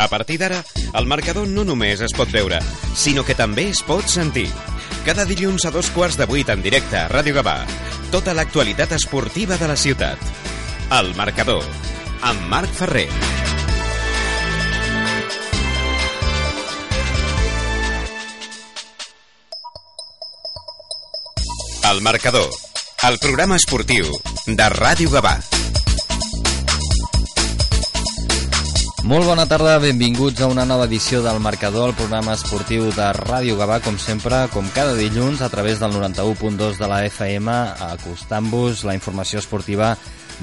A partir d'ara, el marcador no només es pot veure, sinó que també es pot sentir. Cada dilluns a dos quarts de vuit en directe a Ràdio Gavà. Tota l'actualitat esportiva de la ciutat. El marcador, amb Marc Ferrer. El marcador, el programa esportiu de Ràdio Gavà. Molt bona tarda, benvinguts a una nova edició del Marcador, el programa esportiu de Ràdio Gavà, com sempre, com cada dilluns, a través del 91.2 de la FM, acostant-vos la informació esportiva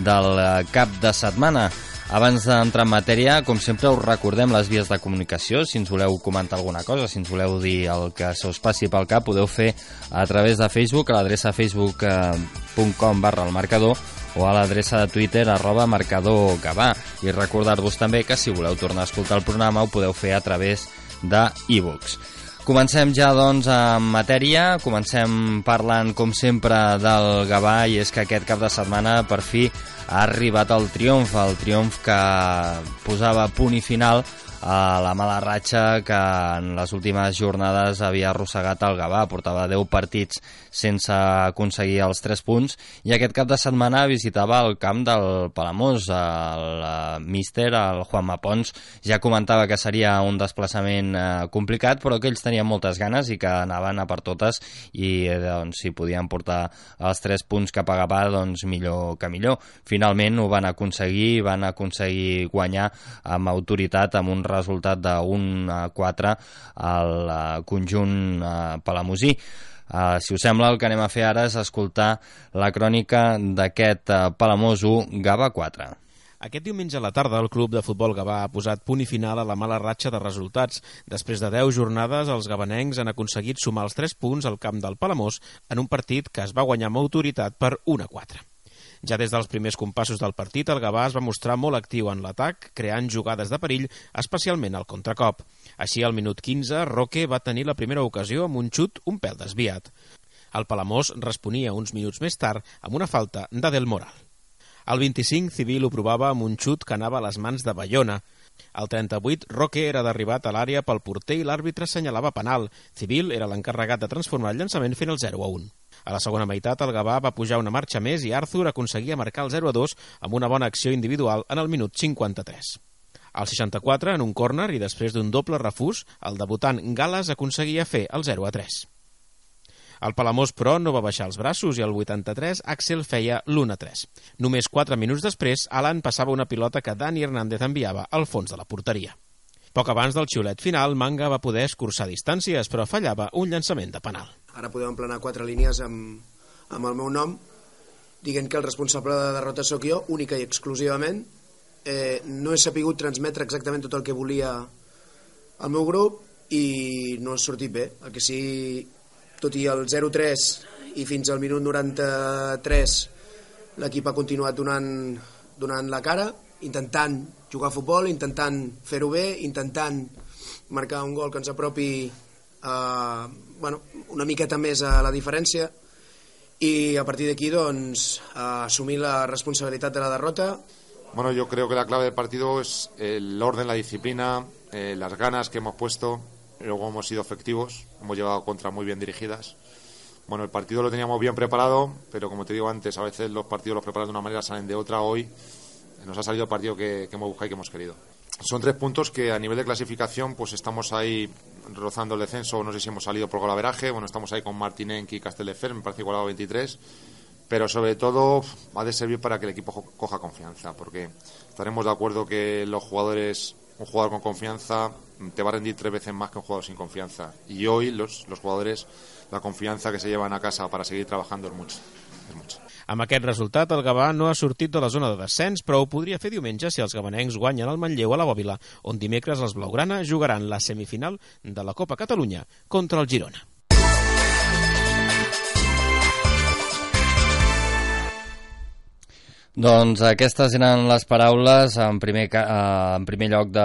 del cap de setmana. Abans d'entrar en matèria, com sempre, us recordem les vies de comunicació. Si ens voleu comentar alguna cosa, si ens voleu dir el que se us passi pel cap, podeu fer a través de Facebook, a l'adreça facebook.com barra el marcador o a l'adreça de Twitter arroba marcador Gavà. I recordar-vos també que si voleu tornar a escoltar el programa ho podeu fer a través de e-books. Comencem ja, doncs, en matèria. Comencem parlant, com sempre, del Gavà i és que aquest cap de setmana, per fi, ha arribat el triomf, el triomf que posava punt i final a la mala ratxa que en les últimes jornades havia arrossegat el Gavà. Portava 10 partits sense aconseguir els 3 punts i aquest cap de setmana visitava el camp del Palamós. El míster, el Juan Mapons, ja comentava que seria un desplaçament eh, complicat, però que ells tenien moltes ganes i que anaven a per totes i doncs, si podien portar els 3 punts que pagava, doncs millor que millor. Finalment ho van aconseguir, van aconseguir guanyar amb autoritat, amb un resultat 1 a 4 al uh, conjunt uh, palamosí. Uh, si us sembla, el que anem a fer ara és escoltar la crònica d'aquest uh, Palamós 1, Gava 4. Aquest diumenge a la tarda el club de futbol Gavà ha posat punt i final a la mala ratxa de resultats. Després de 10 jornades, els gabanencs han aconseguit sumar els 3 punts al camp del Palamós en un partit que es va guanyar amb autoritat per 1 a 4. Ja des dels primers compassos del partit, el Gavà es va mostrar molt actiu en l'atac, creant jugades de perill, especialment al contracop. Així, al minut 15, Roque va tenir la primera ocasió amb un xut un pèl desviat. El Palamós responia uns minuts més tard amb una falta de Del Moral. Al 25, Civil ho provava amb un xut que anava a les mans de Bayona. Al 38, Roque era derribat a l'àrea pel porter i l'àrbitre assenyalava penal. Civil era l'encarregat de transformar el llançament fent el 0 a 1. A la segona meitat, el Gavà va pujar una marxa més i Arthur aconseguia marcar el 0-2 amb una bona acció individual en el minut 53. Al 64, en un córner i després d'un doble refús, el debutant Gales aconseguia fer el 0-3. El Palamós, però, no va baixar els braços i al 83 Axel feia l'1-3. Només 4 minuts després, Alan passava una pilota que Dani Hernández enviava al fons de la porteria. Poc abans del xiulet final, Manga va poder escurçar distàncies, però fallava un llançament de penal. Ara podem emplenar quatre línies amb, amb el meu nom, dient que el responsable de derrota sóc jo, única i exclusivament. Eh, no he sapigut transmetre exactament tot el que volia el meu grup i no ha sortit bé. El que sí, tot i el 0-3 i fins al minut 93 l'equip ha continuat donant, donant la cara, intentant jugar a futbol, intentant fer-ho bé, intentant marcar un gol que ens apropi eh, bueno, una miqueta més a la diferència y a partir de aquí doncs, asumir la responsabilidad de la derrota. Bueno, yo creo que la clave del partido es el orden, la disciplina, eh, las ganas que hemos puesto, luego hemos sido efectivos, hemos llevado contra muy bien dirigidas. Bueno, el partido lo teníamos bien preparado, pero como te digo antes, a veces los partidos los preparas de una manera, salen de otra. Hoy nos ha salido el partido que hemos buscado y que hemos querido. Son tres puntos que a nivel de clasificación pues estamos ahí rozando el descenso, no sé si hemos salido por golaveraje, bueno, estamos ahí con Martinenki y Castelldefer, me parece igualado 23, pero sobre todo ha de servir para que el equipo coja confianza, porque estaremos de acuerdo que los jugadores, un jugador con confianza te va a rendir tres veces más que un jugador sin confianza. Y hoy los, los jugadores, la confianza que se llevan a casa para seguir trabajando es mucho. Es mucho. Amb aquest resultat, el Gavà no ha sortit de la zona de descens, però ho podria fer diumenge si els gabanencs guanyen el Manlleu a la Bòbila, on dimecres els blaugrana jugaran la semifinal de la Copa Catalunya contra el Girona. Doncs aquestes eren les paraules en primer, eh, en primer lloc de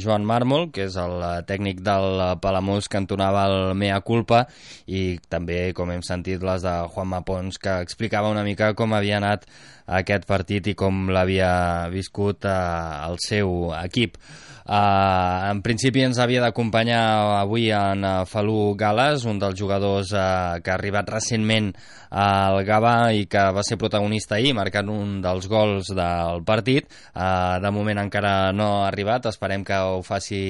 Joan Mármol, que és el tècnic del Palamós que entonava el Mea Culpa, i també, com hem sentit, les de Juan Mapons, que explicava una mica com havia anat aquest partit i com l'havia viscut eh, el seu equip. Uh, en principi ens havia d'acompanyar avui en uh, Falú Gales, un dels jugadors uh, que ha arribat recentment al Gavà i que va ser protagonista ahir, marcant un dels gols del partit. Uh, de moment encara no ha arribat, esperem que ho faci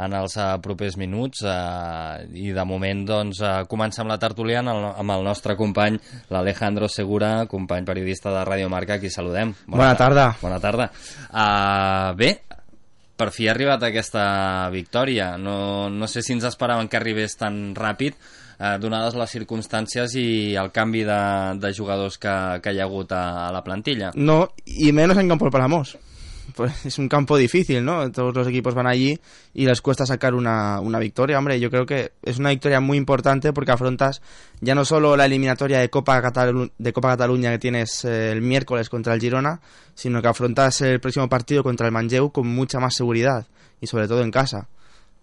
en els uh, propers minuts uh, i de moment doncs, uh, comença amb la tertúlia amb el, amb el nostre company, l'Alejandro Segura, company periodista de Radio Marca, qui saludem. Bona, Bona tarda. Bona tarda. Uh, bé, per fi ha arribat aquesta victòria. No, no sé si ens esperaven que arribés tan ràpid, eh, donades les circumstàncies i el canvi de, de jugadors que, que hi ha hagut a, a la plantilla. No, y menos en campo el Palamos. Pues es un campo difícil, ¿no? Todos los equipos van allí y les cuesta sacar una, una, victoria. Hombre, yo creo que es una victoria muy importante porque afrontas ya no solo la eliminatoria de Copa, Catalu de Copa Cataluña que tienes eh, el miércoles contra el Girona, sino que afrontas el próximo partido contra el Manlleu con mucha más seguridad y sobre todo en casa.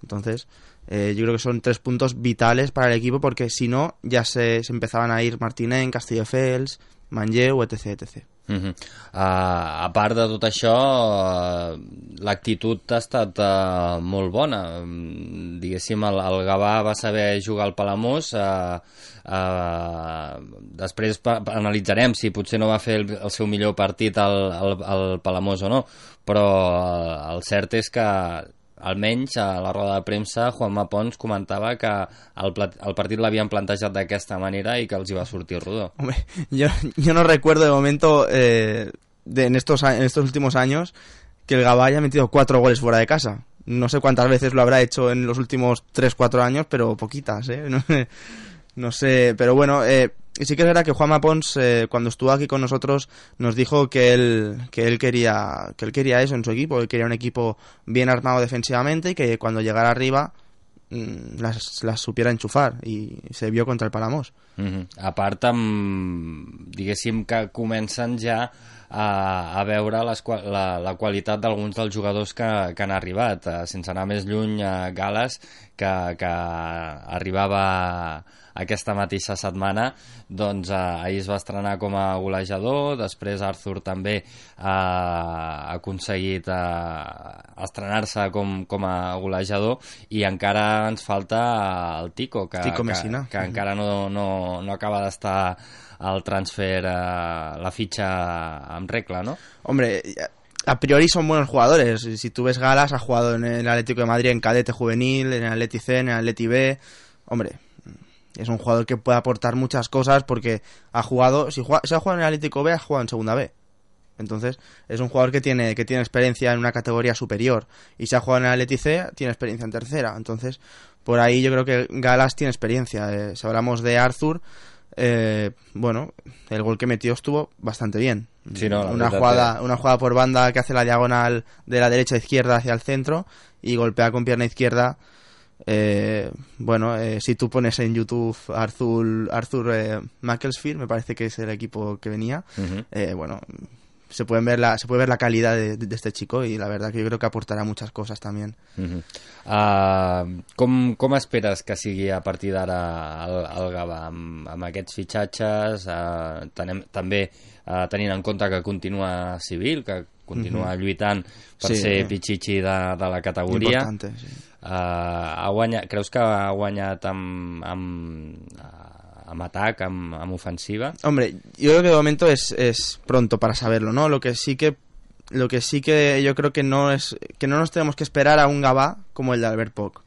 Entonces, eh, yo creo que son tres puntos vitales para el equipo porque si no, ya se, empezaban a ir Martínez, Castillo-Fels, Manlleu, etc, etc. Uh -huh. uh, a part de tot això, uh, l'actitud ha estat uh, molt bona. Um, diguéssim, el, el Gavà va saber jugar al Palamós. Uh, uh, després analitzarem si potser no va fer el, el seu millor partit al, al, al Palamós o no, però uh, el cert és que almenys a la roda de premsa Juanma Pons comentava que el, el partit l'havien plantejat d'aquesta manera i que els hi va sortir rodó. Hombre, yo, yo no recuerdo de momento eh, de, en, estos, en estos últimos años que el Gabá haya metido cuatro goles fuera de casa. No sé cuántas veces lo habrá hecho en los últimos 3-4 años, pero poquitas, ¿eh? No, no sé, pero bueno, eh, y sí que es verdad que Juanma Pons, eh, cuando estuvo aquí con nosotros, nos dijo que él, que él quería, que él quería eso en su equipo, que quería un equipo bien armado defensivamente y que cuando llegara arriba mm, las, las supiera enchufar y se vio contra el Palamos. Uh -huh. A part, amb, diguéssim que comencen ja a, a veure les, la, la qualitat d'alguns dels jugadors que, que han arribat. Uh, sense anar més lluny, a Gales, que, que arribava aquesta mateixa setmana doncs eh, ahir es va estrenar com a golejador després Arthur també eh, ha aconseguit eh, estrenar-se com, com a golejador i encara ens falta el Tico que, Tico que, que, que encara no, no, no acaba d'estar el transfer, eh, la fitxa en regla, ¿no? Hombre, a priori son buenos jugadores. Si tú ves Galas, ha jugado en el Atlético de Madrid en cadete juvenil, en el Atleti C, en el Atleti B. Hombre, es un jugador que puede aportar muchas cosas porque ha jugado, si, juega, si ha jugado en el Atlético B, ha jugado en Segunda B. Entonces, es un jugador que tiene, que tiene experiencia en una categoría superior. Y si ha jugado en el Atleti C, tiene experiencia en tercera. Entonces, por ahí yo creo que Galas tiene experiencia. Eh, si hablamos de Arthur, eh, bueno, el gol que metió estuvo bastante bien. Sí, no, una, jugada, una jugada por banda que hace la diagonal de la derecha a izquierda hacia el centro y golpea con pierna izquierda eh, bueno, eh, si tú pones en YouTube Arthur, Arthur eh, Macclesfield, me parece que es el equipo que venía, uh -huh. eh, bueno, se, pueden ver la, se puede ver la calidad de, de, este chico y la verdad que yo creo que aportará muchas cosas también. Uh -huh. uh, com, com esperes que sigui a partir d'ara el, el Gavà amb, amb aquests fitxatges, uh, tenem, també uh, tenint en compte que continua civil, que continua uh -huh. lluitant per sí, ser pitxitxi de, de la categoria. Importante, sí. Uh, ha guanyat, creus que ha guanyat amb, amb, amb atac, amb, amb ofensiva? Hombre, yo creo que de momento es, es pronto para saberlo, ¿no? Lo que sí que lo que sí que yo creo que no es que no nos tenemos que esperar a un Gabá como el de Albert Poc.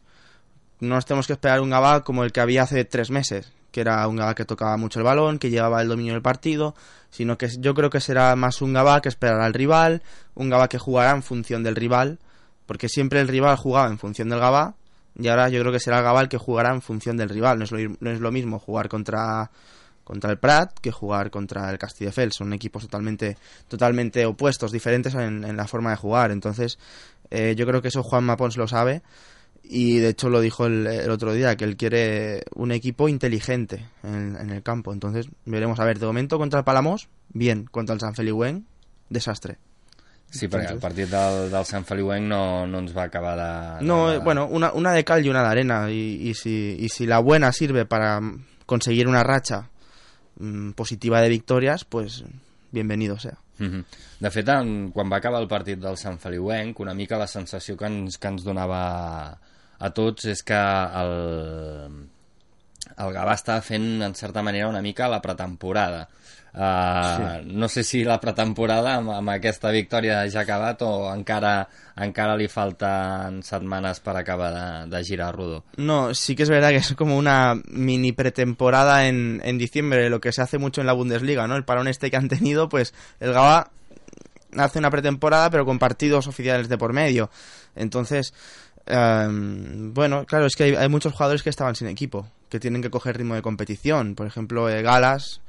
No nos tenemos que esperar a un Gabá como el que había hace tres meses, que era un Gabá que tocaba mucho el balón, que llevaba el dominio del partido, sino que yo creo que será más un Gabá que esperará al rival, un Gabá que jugará en función del rival, porque siempre el rival jugaba en función del Gabá y ahora yo creo que será el Gabá el que jugará en función del rival. No es lo, no es lo mismo jugar contra contra el Prat que jugar contra el Castelldefels. Son equipos totalmente totalmente opuestos, diferentes en, en la forma de jugar. Entonces, eh, yo creo que eso Juan Mapons lo sabe y de hecho lo dijo el, el, otro día, que él quiere un equipo inteligente en, en, el campo. Entonces, veremos a ver, de momento contra el Palamos, bien, contra el San Feliuenc, desastre. Sí, perquè el partit del, del Sant Feliuenc no, no ens va acabar de... No, de... bueno, una, una de cal y una de arena. Y, y, si, y si la buena sirve para conseguir una racha mmm, positiva de victorias, pues bienvenido sea. Mm -hmm. De fet, en, quan va acabar el partit del Sant Feliuenc, una mica la sensació que ens, que ens donava a tots és que el, el Gavà estava fent, en certa manera, una mica la pretemporada. Uh, sí. No sé si la pretemporada amb, amb aquesta victòria ja ha acabat o encara, encara li falten setmanes per acabar de, de girar rodó. No, sí que es verdad que es como una mini pretemporada en, en diciembre, lo que se hace mucho en la Bundesliga, ¿no? El parón este que han tenido, pues el Gavà hace una pretemporada pero con partidos oficiales de por medio. Entonces, bueno, claro, es que hay, muchos jugadores que estaban sin equipo, que tienen que coger ritmo de competición. Por ejemplo, eh, Galas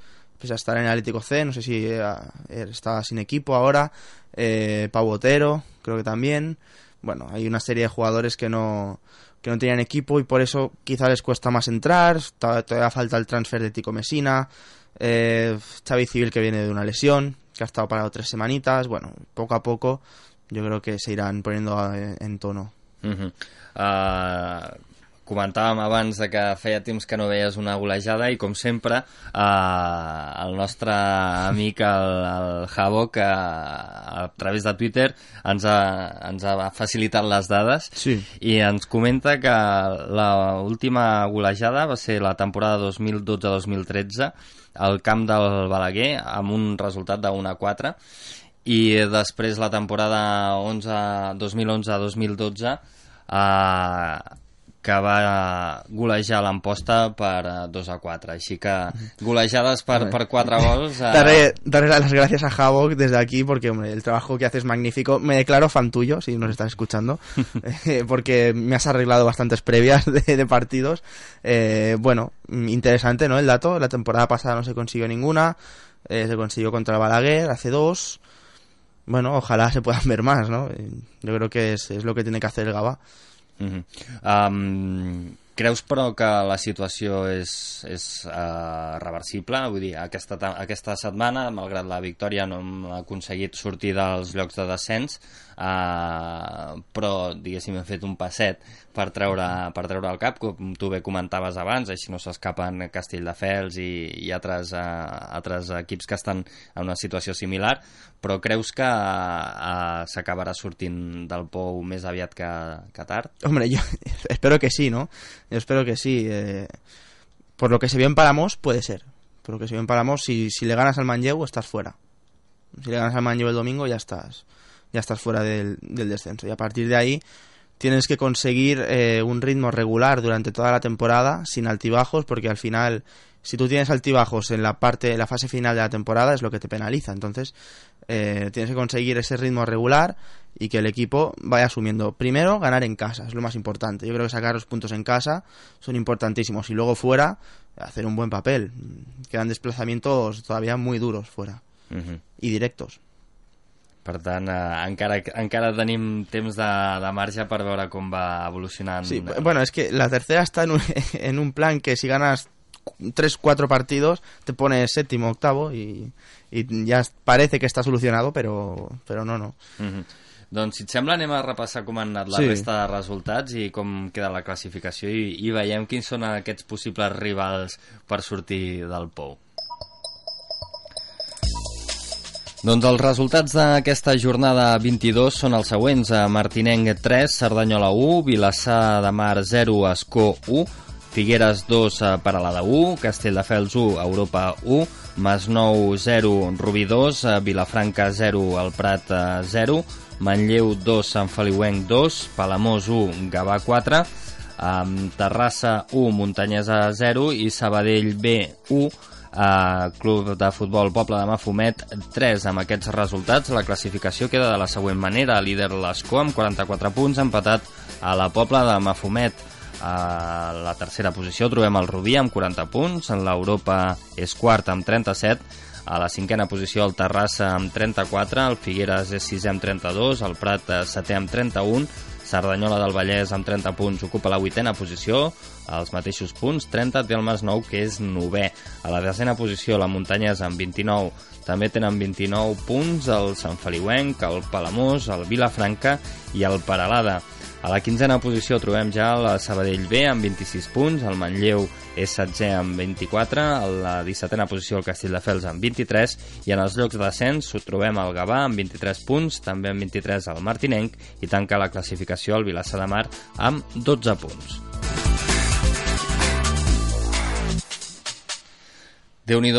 pese a estar en el Atlético C, no sé si eh, está sin equipo ahora, eh, Pau Botero, creo que también. Bueno, hay una serie de jugadores que no, que no tenían equipo y por eso quizá les cuesta más entrar, todavía falta el transfer de Tico Mesina, eh, Civil que viene de una lesión, que ha estado parado tres semanitas, bueno, poco a poco yo creo que se irán poniendo en, en tono. Uh -huh. uh, comentàvem abans de que feia temps que no veies una golejada i com sempre eh, el nostre amic el, el Havok eh, a través de Twitter ens ha, ens ha facilitat les dades sí. i ens comenta que l'última golejada va ser la temporada 2012-2013 al camp del Balaguer amb un resultat de 1 a 4 i després la temporada 2011-2012 eh, que va golejar l'Amposta per 2 a 4. Així que golejades per, per 4 gols... Eh... Daré, daré las gracias a Havok desde aquí porque hombre, el trabajo que haces es magnífico. Me declaro fan tuyo, si nos estás escuchando, eh, porque me has arreglado bastantes previas de, de partidos. Eh, bueno, interesante ¿no? el dato. La temporada pasada no se consiguió ninguna. Eh, se consiguió contra Balaguer hace dos. Bueno, ojalá se puedan ver más, ¿no? Yo creo que es, es lo que tiene que hacer el Gaba. Mm -hmm. um, creus, però, que la situació és, és uh, reversible? Vull dir, aquesta, aquesta setmana, malgrat la victòria, no hem aconseguit sortir dels llocs de descens, uh, però, diguéssim, hem fet un passet per treure, per treure el cap, com tu bé comentaves abans, així no s'escapen Castelldefels i, i altres, uh, altres equips que estan en una situació similar, però creus que uh, s'acabarà sortint del pou més aviat que, que tard? Hombre, yo espero que sí, ¿no? Yo espero que sí. Eh, por lo que se vio en Palamos, puede ser. Por lo que se vio en Palamos, si, si le ganas al Manlleu, estás fuera. Si le ganas al Manlleu el domingo, ya estás, ya estás fuera del, del descenso. Y a partir de ahí tienes que conseguir eh, un ritmo regular durante toda la temporada, sin altibajos, porque al final, si tú tienes altibajos en la parte, en la fase final de la temporada, es lo que te penaliza. Entonces, eh, tienes que conseguir ese ritmo regular y que el equipo vaya asumiendo. Primero, ganar en casa, es lo más importante. Yo creo que sacar los puntos en casa son importantísimos. Y luego fuera, hacer un buen papel. Quedan desplazamientos todavía muy duros fuera. Uh -huh. Y directos. Per tant, eh, encara, encara tenim temps de, de marge per veure com va evolucionant. Sí, bueno, es que la tercera está en un, en un plan que si ganas 3-4 partidos te pones séptimo, octavo y, y ya parece que está solucionado, pero, pero no, no. Uh -huh. Doncs, si et sembla, anem a repassar com han anat la sí. resta de resultats i com queda la classificació i, i veiem quins són aquests possibles rivals per sortir del pou. Doncs els resultats d'aquesta jornada 22 són els següents. A Martinenc 3, Cerdanyola 1, Vilassar de Mar 0, Escó 1, Figueres 2, Paralada 1, Castelldefels 1, Europa 1, Masnou 0, Rubí 2, Vilafranca 0, El Prat 0, Manlleu 2, Sant Feliuenc 2, Palamós 1, Gavà 4, Terrassa 1, Muntanyesa 0 i Sabadell B 1, Uh, Club de Futbol Poble de Mafumet 3 amb aquests resultats. La classificació queda de la següent manera. Líder l'Escó amb 44 punts empatat a la Pobla de Mafumet. A la tercera posició trobem el Rubí amb 40 punts. En l'Europa és quart amb 37 a la cinquena posició el Terrassa amb 34, el Figueres és sisè amb 32, el Prat setè amb 31, Cerdanyola del Vallès amb 30 punts ocupa la vuitena posició, als mateixos punts, 30 té el Masnou que és novè. A la desena posició la Muntanyesa amb 29 També tenen 29 punts el Sant Feliuenc, el Palamós, el Vilafranca i el Paralada. A la quinzena posició trobem ja la Sabadell B amb 26 punts, el Manlleu és setzer amb 24, a la 17a posició el Castelldefels amb 23 i en els llocs de descens ho trobem el Gavà amb 23 punts, també amb 23 el Martinenc i tanca la classificació el Vilassar de Mar amb 12 punts. Déu nhi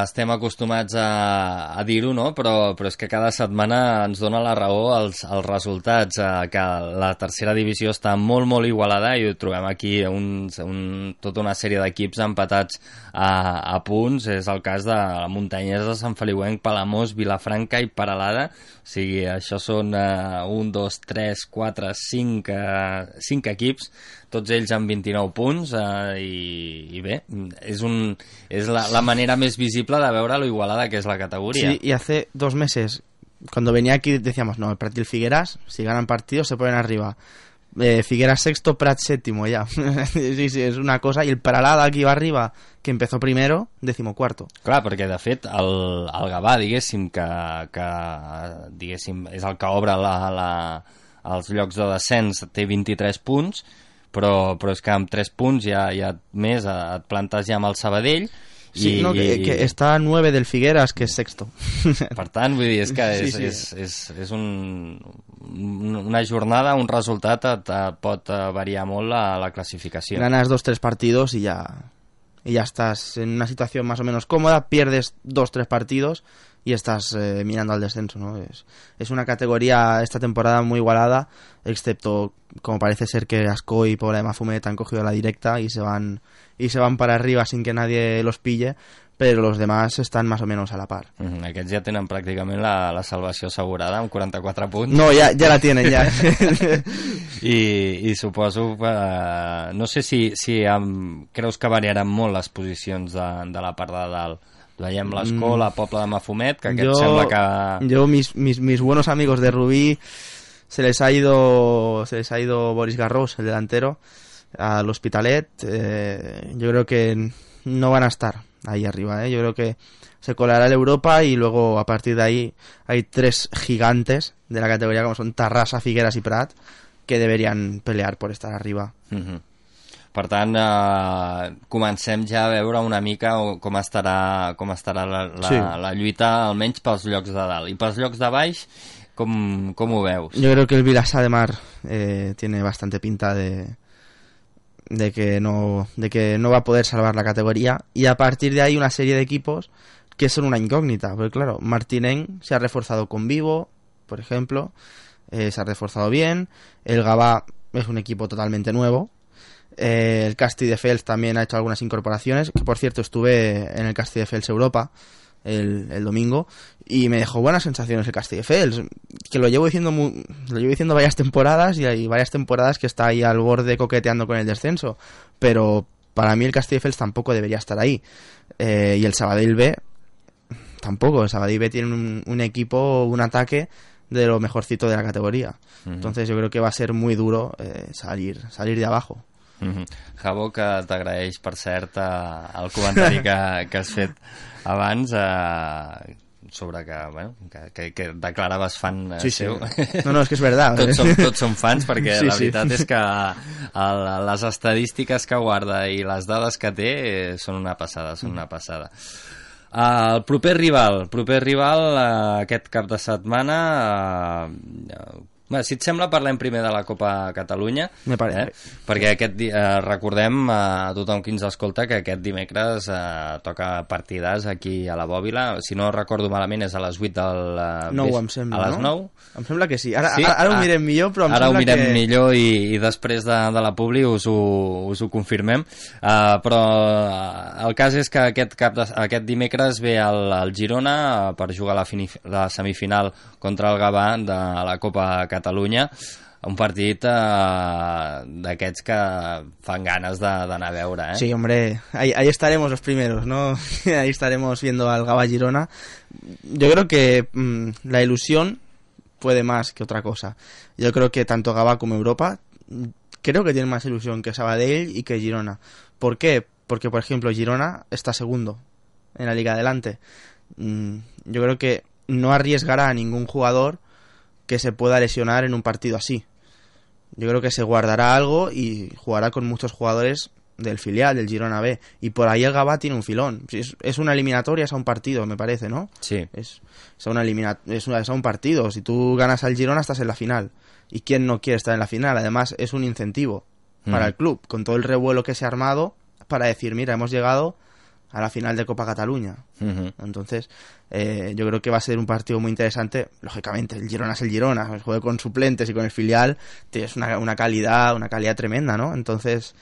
estem acostumats a, a dir-ho, no? Però, però és que cada setmana ens dona la raó els, els resultats, eh, que la tercera divisió està molt, molt igualada i ho trobem aquí un, un, tota una sèrie d'equips empatats a, a punts. És el cas de la Muntanyesa, Sant Feliuenc, Palamós, Vilafranca i Paralada. O sigui, això són uh, un, dos, tres, quatre, cinc, uh, cinc equips tots ells amb 29 punts eh, i, i bé, és, un, és la, la manera més visible de veure lo igualada que és la categoría. Sí, y hace dos meses, cuando venía aquí decíamos, no, el Prat y el Figueras, si ganan partidos se ponen arriba. Eh, Figueras sexto, Prat séptimo ya. sí, sí, és una cosa. I el Paralada aquí va arriba, que empezó primero, decimocuarto. Clar, perquè de fet el, el Gavà, diguéssim, que, que diguéssim, és el que obre la, la, els llocs de descens, té 23 punts, però, però és que amb 3 punts ja, ja més et plantes ja amb el Sabadell Sí, i, no, que, i... que està a 9 del Figueres, que és sexto. Per tant, vull dir, és que és, sí, sí. és, és, és un, una jornada, un resultat et, et pot variar molt la, la classificació. Ganas dos, tres partidos y ya, y ya estás en una situación más o menos cómoda, pierdes dos, tres partidos y estás eh, mirando al descenso. ¿no? Es, es, una categoría esta temporada muy igualada, excepto como parece ser que Asco y Pobla de Mafumet han cogido la directa y se van y se van para arriba sin que nadie los pille, però los demás estan más o menos a la par. Mm -hmm. Aquests ja tenen pràcticament la, la salvació assegurada amb 44 punts. No, ja, ja la tienen, ja. I, I suposo, eh, no sé si, si um, creus que variaran molt les posicions de, de la part de dalt Veiem l'escola, mm. Poble de Mafumet, que aquest yo, sembla que... Yo, mis, mis, mis buenos amigos de Rubí, se les ha ido, se les ha ido Boris Garros, el delantero, al Hospitalet. Eh, yo creo que no van a estar ahí arriba. ¿eh? Yo creo que se colará el Europa y luego a partir de ahí hay tres gigantes de la categoría como son Tarrasa, Figueras y Prat que deberían pelear por estar arriba. Uh -huh. Per tant, eh, comencem ja a veure una mica com estarà, com estarà la, la, sí. la lluita, almenys pels llocs de dalt. I pels llocs de baix, com, com ho veus? Jo crec que el Vilassar de Mar eh, tiene bastante pinta de, de, que no, de que no va a poder salvar la categoría. Y a partir de ahí una serie de equipos que son una incógnita. Porque claro, Martinen se ha reforzado con Vivo, por ejemplo. Eh, se ha reforzado bien. El Gabá es un equipo totalmente nuevo eh, el Casti de Fels también ha hecho algunas incorporaciones, que por cierto estuve en el Casti de Fels Europa el, el, domingo y me dejó buenas sensaciones el Casti de Fels, que lo llevo diciendo lo llevo diciendo varias temporadas y hay varias temporadas que está ahí al borde coqueteando con el descenso, pero para mí el Casti de Fels tampoco debería estar ahí. Eh, y el Sabadell B tampoco, el Sabadell B tiene un, un equipo, un ataque de lo mejorcito de la categoría. Uh -huh. Entonces yo creo que va a ser muy duro eh, salir, salir de abajo. Mm -hmm. Jabo, que t'agraeix, per cert, eh, el comentari que, que has fet abans eh, sobre que, bueno, que, que, que declaraves fan sí, seu. Sí. No, no, és que és veritat. tots, som, tots som fans perquè sí, la veritat sí. és que el, les estadístiques que guarda i les dades que té eh, són una passada, són una passada. Uh, el proper rival, proper rival uh, aquest cap de setmana uh, Bé, si et sembla, parlem primer de la Copa Catalunya. Me pare. Eh? Perquè aquest, eh, recordem a tothom qui ens escolta que aquest dimecres eh, toca partides aquí a la Bòbila. Si no recordo malament és a les 8 del... Eh, 9, em sembla, A les 9? Em sembla que sí. Ara, sí? ara, ara ho ah, mirem millor, però em ara sembla ho mirem que... millor i, i després de, de la Publi us ho, us ho confirmem. Uh, però uh, el cas és que aquest, cap de, aquest dimecres ve el, el Girona uh, per jugar la, fini, la semifinal contra el Gavà de la Copa Catalunya un partit eh, d'aquests que fan ganes d'anar a veure, ¿eh? Sí, hombre, ahí, estaremos los primeros, ¿no? ahí estaremos viendo al Gaba Girona. Yo creo que mmm, la ilusión puede más que otra cosa. Yo creo que tanto Gaba como Europa creo que tienen más ilusión que Sabadell y que Girona. ¿Por qué? Porque, por ejemplo, Girona está segundo en la Liga Adelante mm, yo creo que no arriesgará a ningún jugador que se pueda lesionar en un partido así. Yo creo que se guardará algo y jugará con muchos jugadores del filial, del Girona B. Y por ahí el Gabá tiene un filón. Es, es una eliminatoria, es a un partido, me parece, ¿no? Sí. Es, es, a una elimina es, una, es a un partido. Si tú ganas al Girona, estás en la final. ¿Y quién no quiere estar en la final? Además, es un incentivo para Mm. el club, con todo el revuelo que se ha armado, para decir, mira, hemos llegado a la final de Copa Cataluña. Entonces, eh, yo creo que va a ser un partido muy interesante. Lógicamente, el Girona es el Girona, el juego con suplentes y con el filial, tienes una, una calidad, una calidad tremenda, ¿no? Entonces,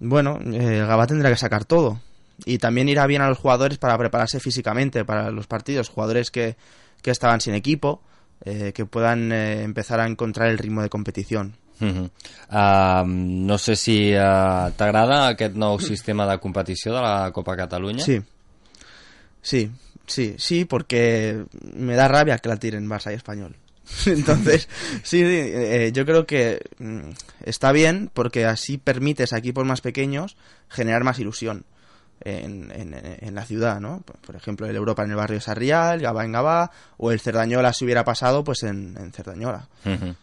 bueno, eh, el Gabá tendrá que sacar todo. Y también irá bien a los jugadores para prepararse físicamente para los partidos, jugadores que, que estaban sin equipo, eh, que puedan eh, empezar a encontrar el ritmo de competición. Uh -huh. uh, no sé si uh, t'agrada aquest nou sistema de competició de la Copa Catalunya. Sí, sí, sí, sí, porque me da rabia que la tiren Barça y Español. Entonces, sí, eh, yo creo que mm, está bien porque así permites a equipos más pequeños generar más ilusión en, en, en la ciudad, ¿no? Por ejemplo, el Europa en el barrio Sarrial, Gabá en Gabá, o el Cerdañola si hubiera pasado, pues en, en Cerdañola. Uh -huh.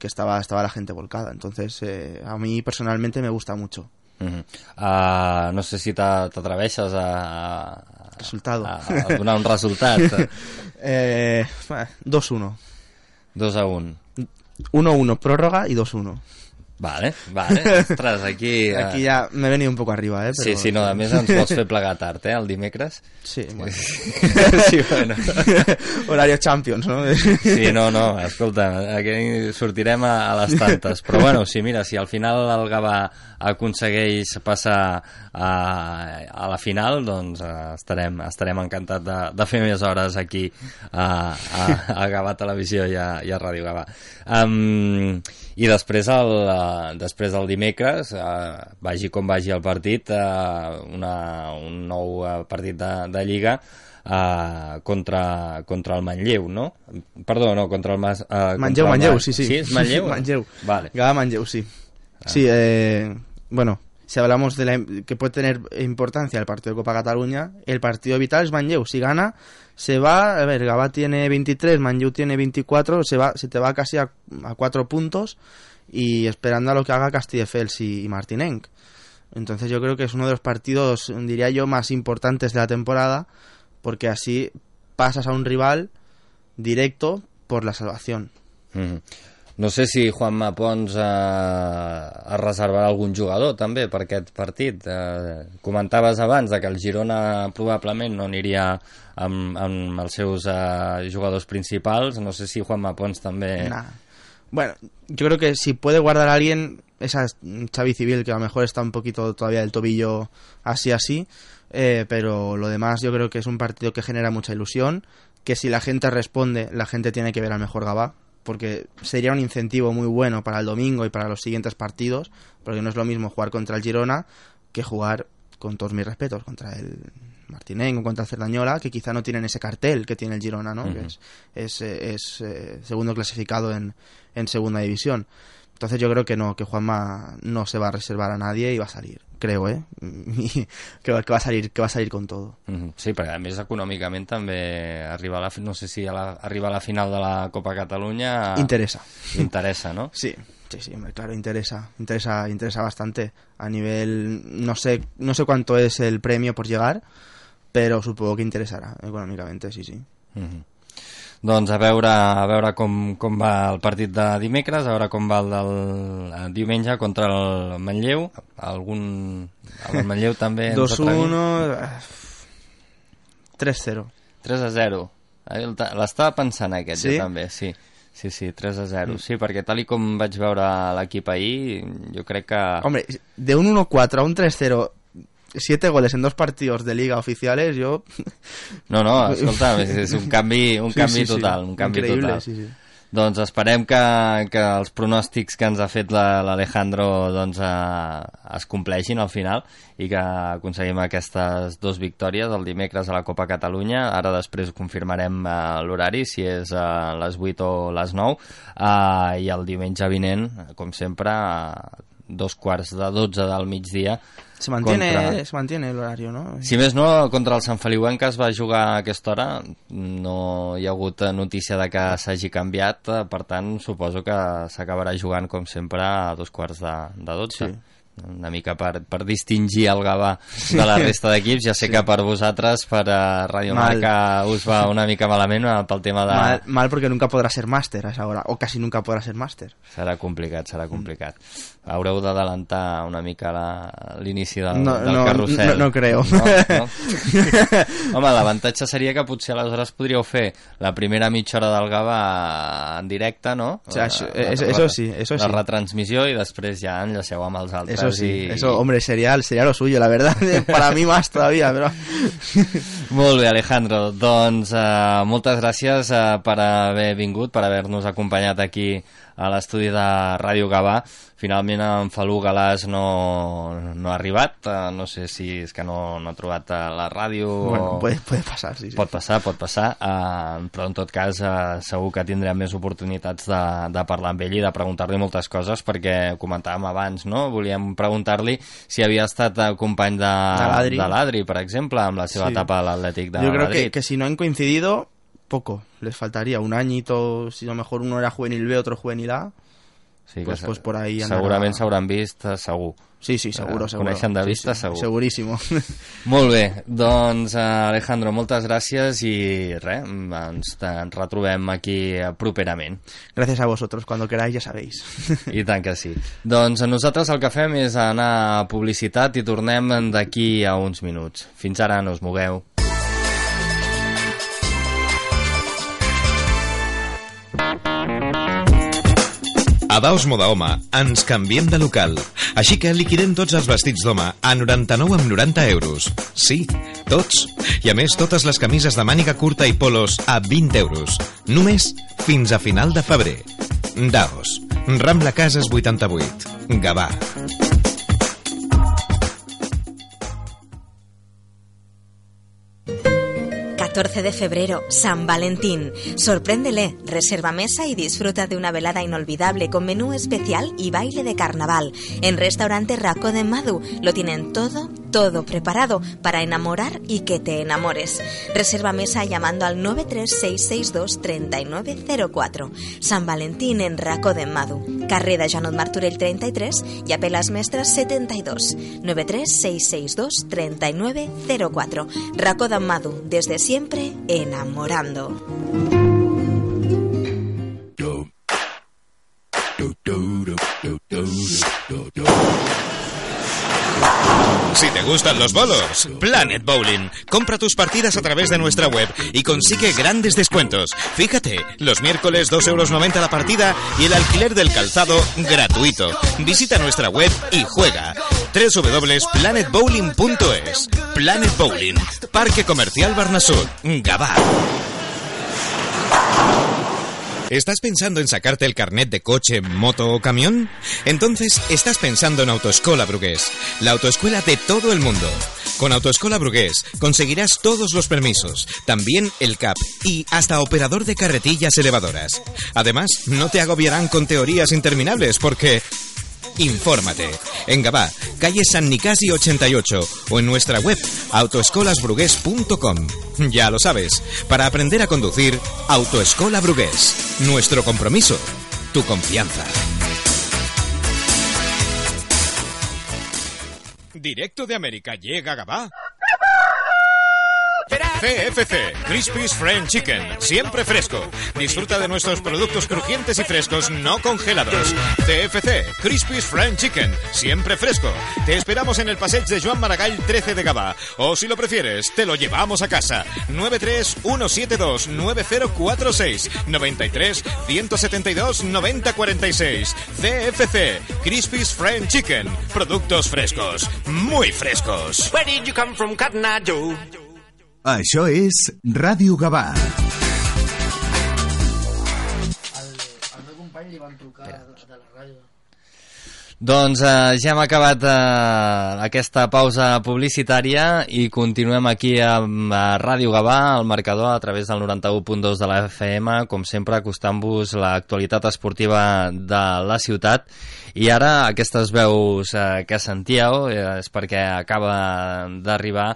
Que estaba, estaba la gente volcada. Entonces, eh, a mí personalmente me gusta mucho. Uh -huh. uh, no sé si t'atreveixes a, a, Resultado. a, a donar un resultat. eh, 2-1. 2 a 1. 1-1 prórroga y 2-1. Vale, vale. Ostres, aquí... Aquí ja m'he venido un poc arriba, eh? Però... Sí, sí, no, a més ens vols fer plegar tard, eh, el dimecres? Sí, bueno. sí, bueno. Horario Champions, no? sí, no, no, escolta, aquí sortirem a, a les tantes. Però bueno, sí, mira, si al final el Gavà aconsegueix passar a, a la final, doncs eh, estarem, estarem encantats de, de fer més hores aquí a, a, a Gavà Televisió i a, i a Ràdio Gavà. Um, I després el, uh, després el dimecres, uh, vagi com vagi el partit, uh, una, un nou uh, partit de, de Lliga, uh, contra, contra el Manlleu, no? Perdó, no, contra el Mas... Uh, Manlleu, el Manlleu, sí, sí. Sí, és Manlleu? Manlleu. Vale. Gaba Manlleu, sí. Ah. Sí, eh, bueno, si hablamos de la, que puede tener importancia el partido de Copa Cataluña, el partido vital es Manlleu. Si gana, se va, a ver, Gabá tiene 23, Manlleu tiene 24, se, va, se te va casi a, a cuatro puntos y esperando a lo que haga Castelldefels y, y Martinenc. Entonces yo creo que es uno de los partidos, diría yo, más importantes de la temporada, porque así pasas a un rival directo por la salvación. Mm -hmm. No sé si Juanma Pons eh, es reservarà algun jugador també per aquest partit. Eh, comentaves abans de que el Girona probablement no aniria amb, amb els seus eh, jugadors principals. No sé si Juanma Pons també... Nah. Bueno, yo creo que si puede guardar a alguien, esa es Xavi Civil, que a lo mejor está un poquito todavía del tobillo así así, eh, pero lo demás yo creo que es un partido que genera mucha ilusión, que si la gente responde, la gente tiene que ver al mejor Gabá, porque sería un incentivo muy bueno para el domingo y para los siguientes partidos, porque no es lo mismo jugar contra el Girona que jugar, con todos mis respetos, contra el Martinenc o contra Cerdañola, que quizá no tienen ese cartel que tiene el Girona, ¿no? Uh -huh. que es, es, es eh, segundo clasificado en, en segunda división. Entonces yo creo que no, que Juanma no se va a reservar a nadie y va a salir, creo, ¿eh? que, va, que va a salir, que va a salir con todo. Sí, perquè a més econòmicament també arriba a la, no sé si a la, arriba a la final de la Copa Catalunya interesa. Interesa, ¿no? Sí, sí, sí, claro, interesa, interesa, interesa bastante a nivel no sé, no sé cuánto es el premio por llegar, pero supongo que interesará econòmicamente, sí, sí. Mm -hmm. Doncs a veure, a veure com, com va el partit de dimecres, a veure com va el del diumenge contra el Manlleu. Algun... El Manlleu també... 2-1... 3-0. 3 a 0. L'estava pensant aquest, sí? jo també, sí. Sí, sí, 3 a 0. Mm. Sí, perquè tal i com vaig veure l'equip ahir, jo crec que... Hombre, de un 1-4 a un 3-0 siete goles en dos partidos de liga oficiales, yo... No, no, escolta, és un canvi, un sí, canvi sí, total, sí. un canvi Increïble, total. Sí, sí. Doncs esperem que, que els pronòstics que ens ha fet l'Alejandro doncs, eh, es compleixin al final i que aconseguim aquestes dues victòries el dimecres a la Copa Catalunya. Ara després confirmarem eh, l'horari, si és a les 8 o les 9, eh, i el diumenge vinent, com sempre, eh, dos quarts de 12 del migdia. Se mantiene, contra- se mantiene el horario, ¿no? Si més no, contra el Sant Feliuenc que es va jugar a aquesta hora, no hi ha hagut notícia de que s'hagi canviat, eh, per tant, suposo que s'acabarà jugant, com sempre, a dos quarts de, de 12. Sí. Una mica per, per distingir el Gavà de la resta d'equips. Ja sé que per vosaltres, per a Radio Mal. Marca, us va una mica malament eh, pel tema de... Mal, mal porque nunca podrá ser máster a esa hora, o casi nunca podrá ser máster. Serà complicat, serà complicat. Haureu d'adelantar una mica la- l'inici del, No, del no, carrusel. no- no creo. No, no? Home, l'avantatge seria que potser aleshores podríeu fer la primera mitja hora del Gavà en directe, no? O sea, això- La- eso- la- eso sí, eso La sí. retransmissió i després ja enllaceu amb els altres. Eso sí, eso, hombre, sería, sería lo suyo, la verdad. Para mí más todavía, pero... Molt bé, Alejandro. Doncs uh, moltes gràcies uh, per haver vingut, per haver-nos acompanyat aquí a l'estudi de Ràdio Gavà. Finalment en Falú Galàs no, no ha arribat, uh, no sé si és que no, no ha trobat uh, la ràdio Bueno, o... puede, puede pasar, sí, sí. Pot passar, pot passar, uh, però en tot cas uh, segur que tindrem més oportunitats de, de parlar amb ell i de preguntar-li moltes coses perquè comentàvem abans, no? Volíem preguntar-li si havia estat uh, company de, De l'Adri. per exemple, amb la seva Sí. etapa a l'Atlètic de Yo creo Madrid. que, que si no han coincidido, poco. Les faltaría un añito, si a lo mejor uno era juvenil B, otro juvenil A. Sí, pues- pues por ahí andarà- Segurament s'hauran vist, eh, segur. Sí, sí, seguro, Eh, seguro. coneixen de Sí, vista, sí, segur. Segurísimo. Molt bé, doncs eh, Alejandro, moltes gràcies i res, ens, ens retrobem aquí properament. Gracias a vosotros, cuando queráis ya sabéis. I tant que sí. Doncs nosaltres el que fem és anar a publicitat i tornem d'aquí a uns minuts. Fins ara, no us mogueu. A Daos Moda Home ens canviem de local. Així que liquidem tots els vestits d'home a 99 amb 90 euros. Sí, tots. I a més, totes les camises de màniga curta i polos a 20 euros. Només fins a final de febrer. Daos. Rambla Cases 88. Gavà. 14 de febrero, San Valentín. Sorpréndele, reserva mesa y disfruta de una velada inolvidable con menú especial y baile de carnaval. En restaurante Raco de Madu lo tienen todo, todo preparado para enamorar y que te enamores. Reserva mesa llamando al 936623904. San Valentín en Raco de Madu. Carrer de Janot Martorell 33 y Apelas Mestres 72. 936623904. Raco de Madu, desde siempre enamorando. Si te gustan los bolos, Planet Bowling. Compra tus partidas a través de nuestra web y consigue grandes descuentos. Fíjate, los miércoles 2,90 euros la partida y el alquiler del calzado gratuito. Visita nuestra web y juega. www.planetbowling.es Planet Bowling, Parque Comercial Barnasud, Gabá. ¿Estás pensando en sacarte el carnet de coche, moto o camión? Entonces estás pensando en Autoescola Brugués, la autoescuela de todo el mundo. Con Autoescola Brugués conseguirás todos los permisos, también el CAP y hasta operador de carretillas elevadoras. Además, no te agobiarán con teorías interminables porque... Infórmate en Gabá, calle San Nicasi 88 o en nuestra web autoescolasbrugués.com. Ya lo sabes, para aprender a conducir, Autoescola Brugués. Nuestro compromiso, tu confianza. Directo de América llega Gabá. CFC, Crispy's Friend Chicken, siempre fresco. Disfruta de nuestros productos crujientes y frescos no congelados. CFC, Crispy's Friend Chicken, siempre fresco. Te esperamos en el Passeig de Joan Maragall 13 de Gavà. O si lo prefieres, te lo llevamos a casa. 931729046 93 172 9046. CFC, Crispy's Friend Chicken, productos frescos, muy frescos. Where did you come from, Cotton Joe? Això és Ràdio Gavà. Doncs eh, ja hem acabat eh, aquesta pausa publicitària i continuem aquí amb a Ràdio Gavà, al marcador, a través del 91.2 de la FM, com sempre acostant-vos l'actualitat esportiva de la ciutat. I ara aquestes veus eh, que sentíeu eh, és perquè acaba d'arribar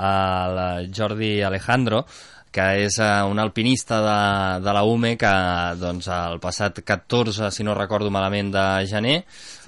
el Jordi Alejandro, que és uh, un alpinista de, de la UME que doncs, el passat 14, si no recordo malament, de gener,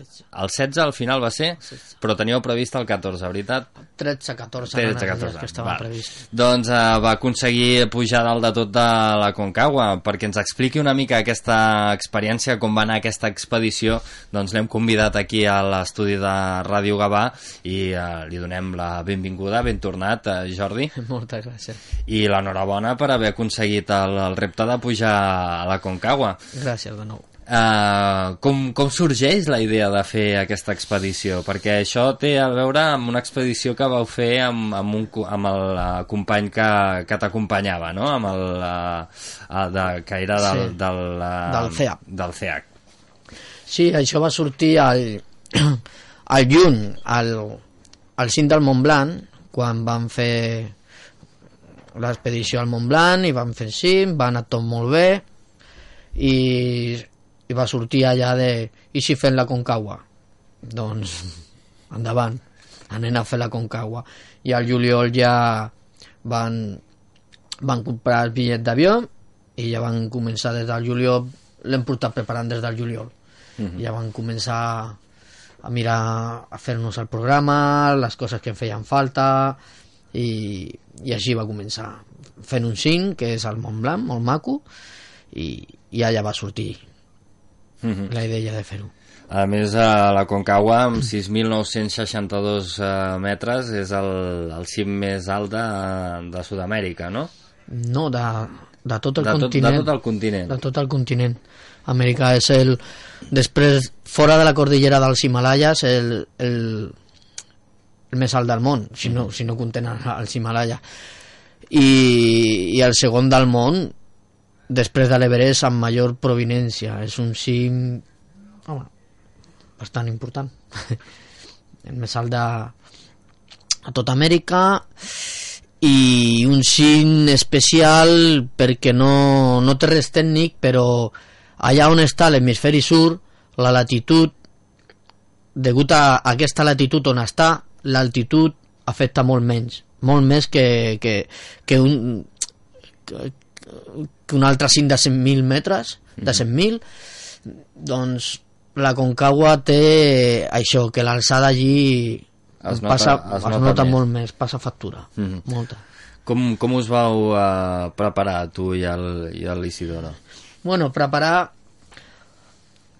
el 16 al final va ser, però teníeu previst el 14, veritat? 13-14 13, 14, que estava val. previst. Doncs uh, va aconseguir pujar dalt de tot de la Concagua. Perquè ens expliqui una mica aquesta experiència, com va anar aquesta expedició, doncs l'hem convidat aquí a l'estudi de Ràdio Gavà i uh, li donem la benvinguda, ben tornat, uh, Jordi. Moltes gràcies. I l'enhorabona per haver aconseguit el, el repte de pujar a la Concagua. Gràcies de nou. Uh, com, com sorgeix la idea de fer aquesta expedició? Perquè això té a veure amb una expedició que vau fer amb, amb, un, amb el uh, company que, que t'acompanyava, no? Amb el, uh, uh, de, que era del, Sí. del, uh, Del CEAC. Del CEAC. Sí, això va sortir al, al juny, al, al cim del Mont Blanc, quan van fer l'expedició al Mont Blanc i van fer cim, va anar tot molt bé i, i va sortir allà de i si fem la Concagua? Doncs endavant. Anem a fer la Concagua. I al juliol ja van, van comprar el bitllet d'avió i ja van començar des del juliol l'hem portat preparant des del juliol. Mhm. ja van començar a mirar a fer-nos el programa les coses que em feien falta i, i així va començar. Fent un 5 que és el Mont Blanc molt maco i, i allà va sortir Mhm. la idea de fer-ho A més, a la Concagua, amb 6.962 uh, metres, és el, el cim més alt de, de Sud-amèrica, no? no, de, de tot el De tot- de continent tot el continent. de tot el continent Amèrica és el després, fora de la cordillera dels Himalayas el, el, el més alt del món si no, si no contenen els Himalaya i, i el segon del món després de l'Everest amb major provinència. És un cim home, bastant important. El més alt de a tota Amèrica. I un cim especial perquè no, no té res tècnic però allà on està l'hemisferi sud la latitud degut a aquesta latitud on està l'altitud afecta molt menys. Molt més que, que, que un que, un altre cim de 100.000 metres de 100.000 doncs la Concagua té això, que l'alçada allí Es nota- passa, es es nota nota, més. molt més, passa factura, Mhm. molta. Com, com us vau uh, preparar, tu i el, i l'Isidoro? Bueno, preparar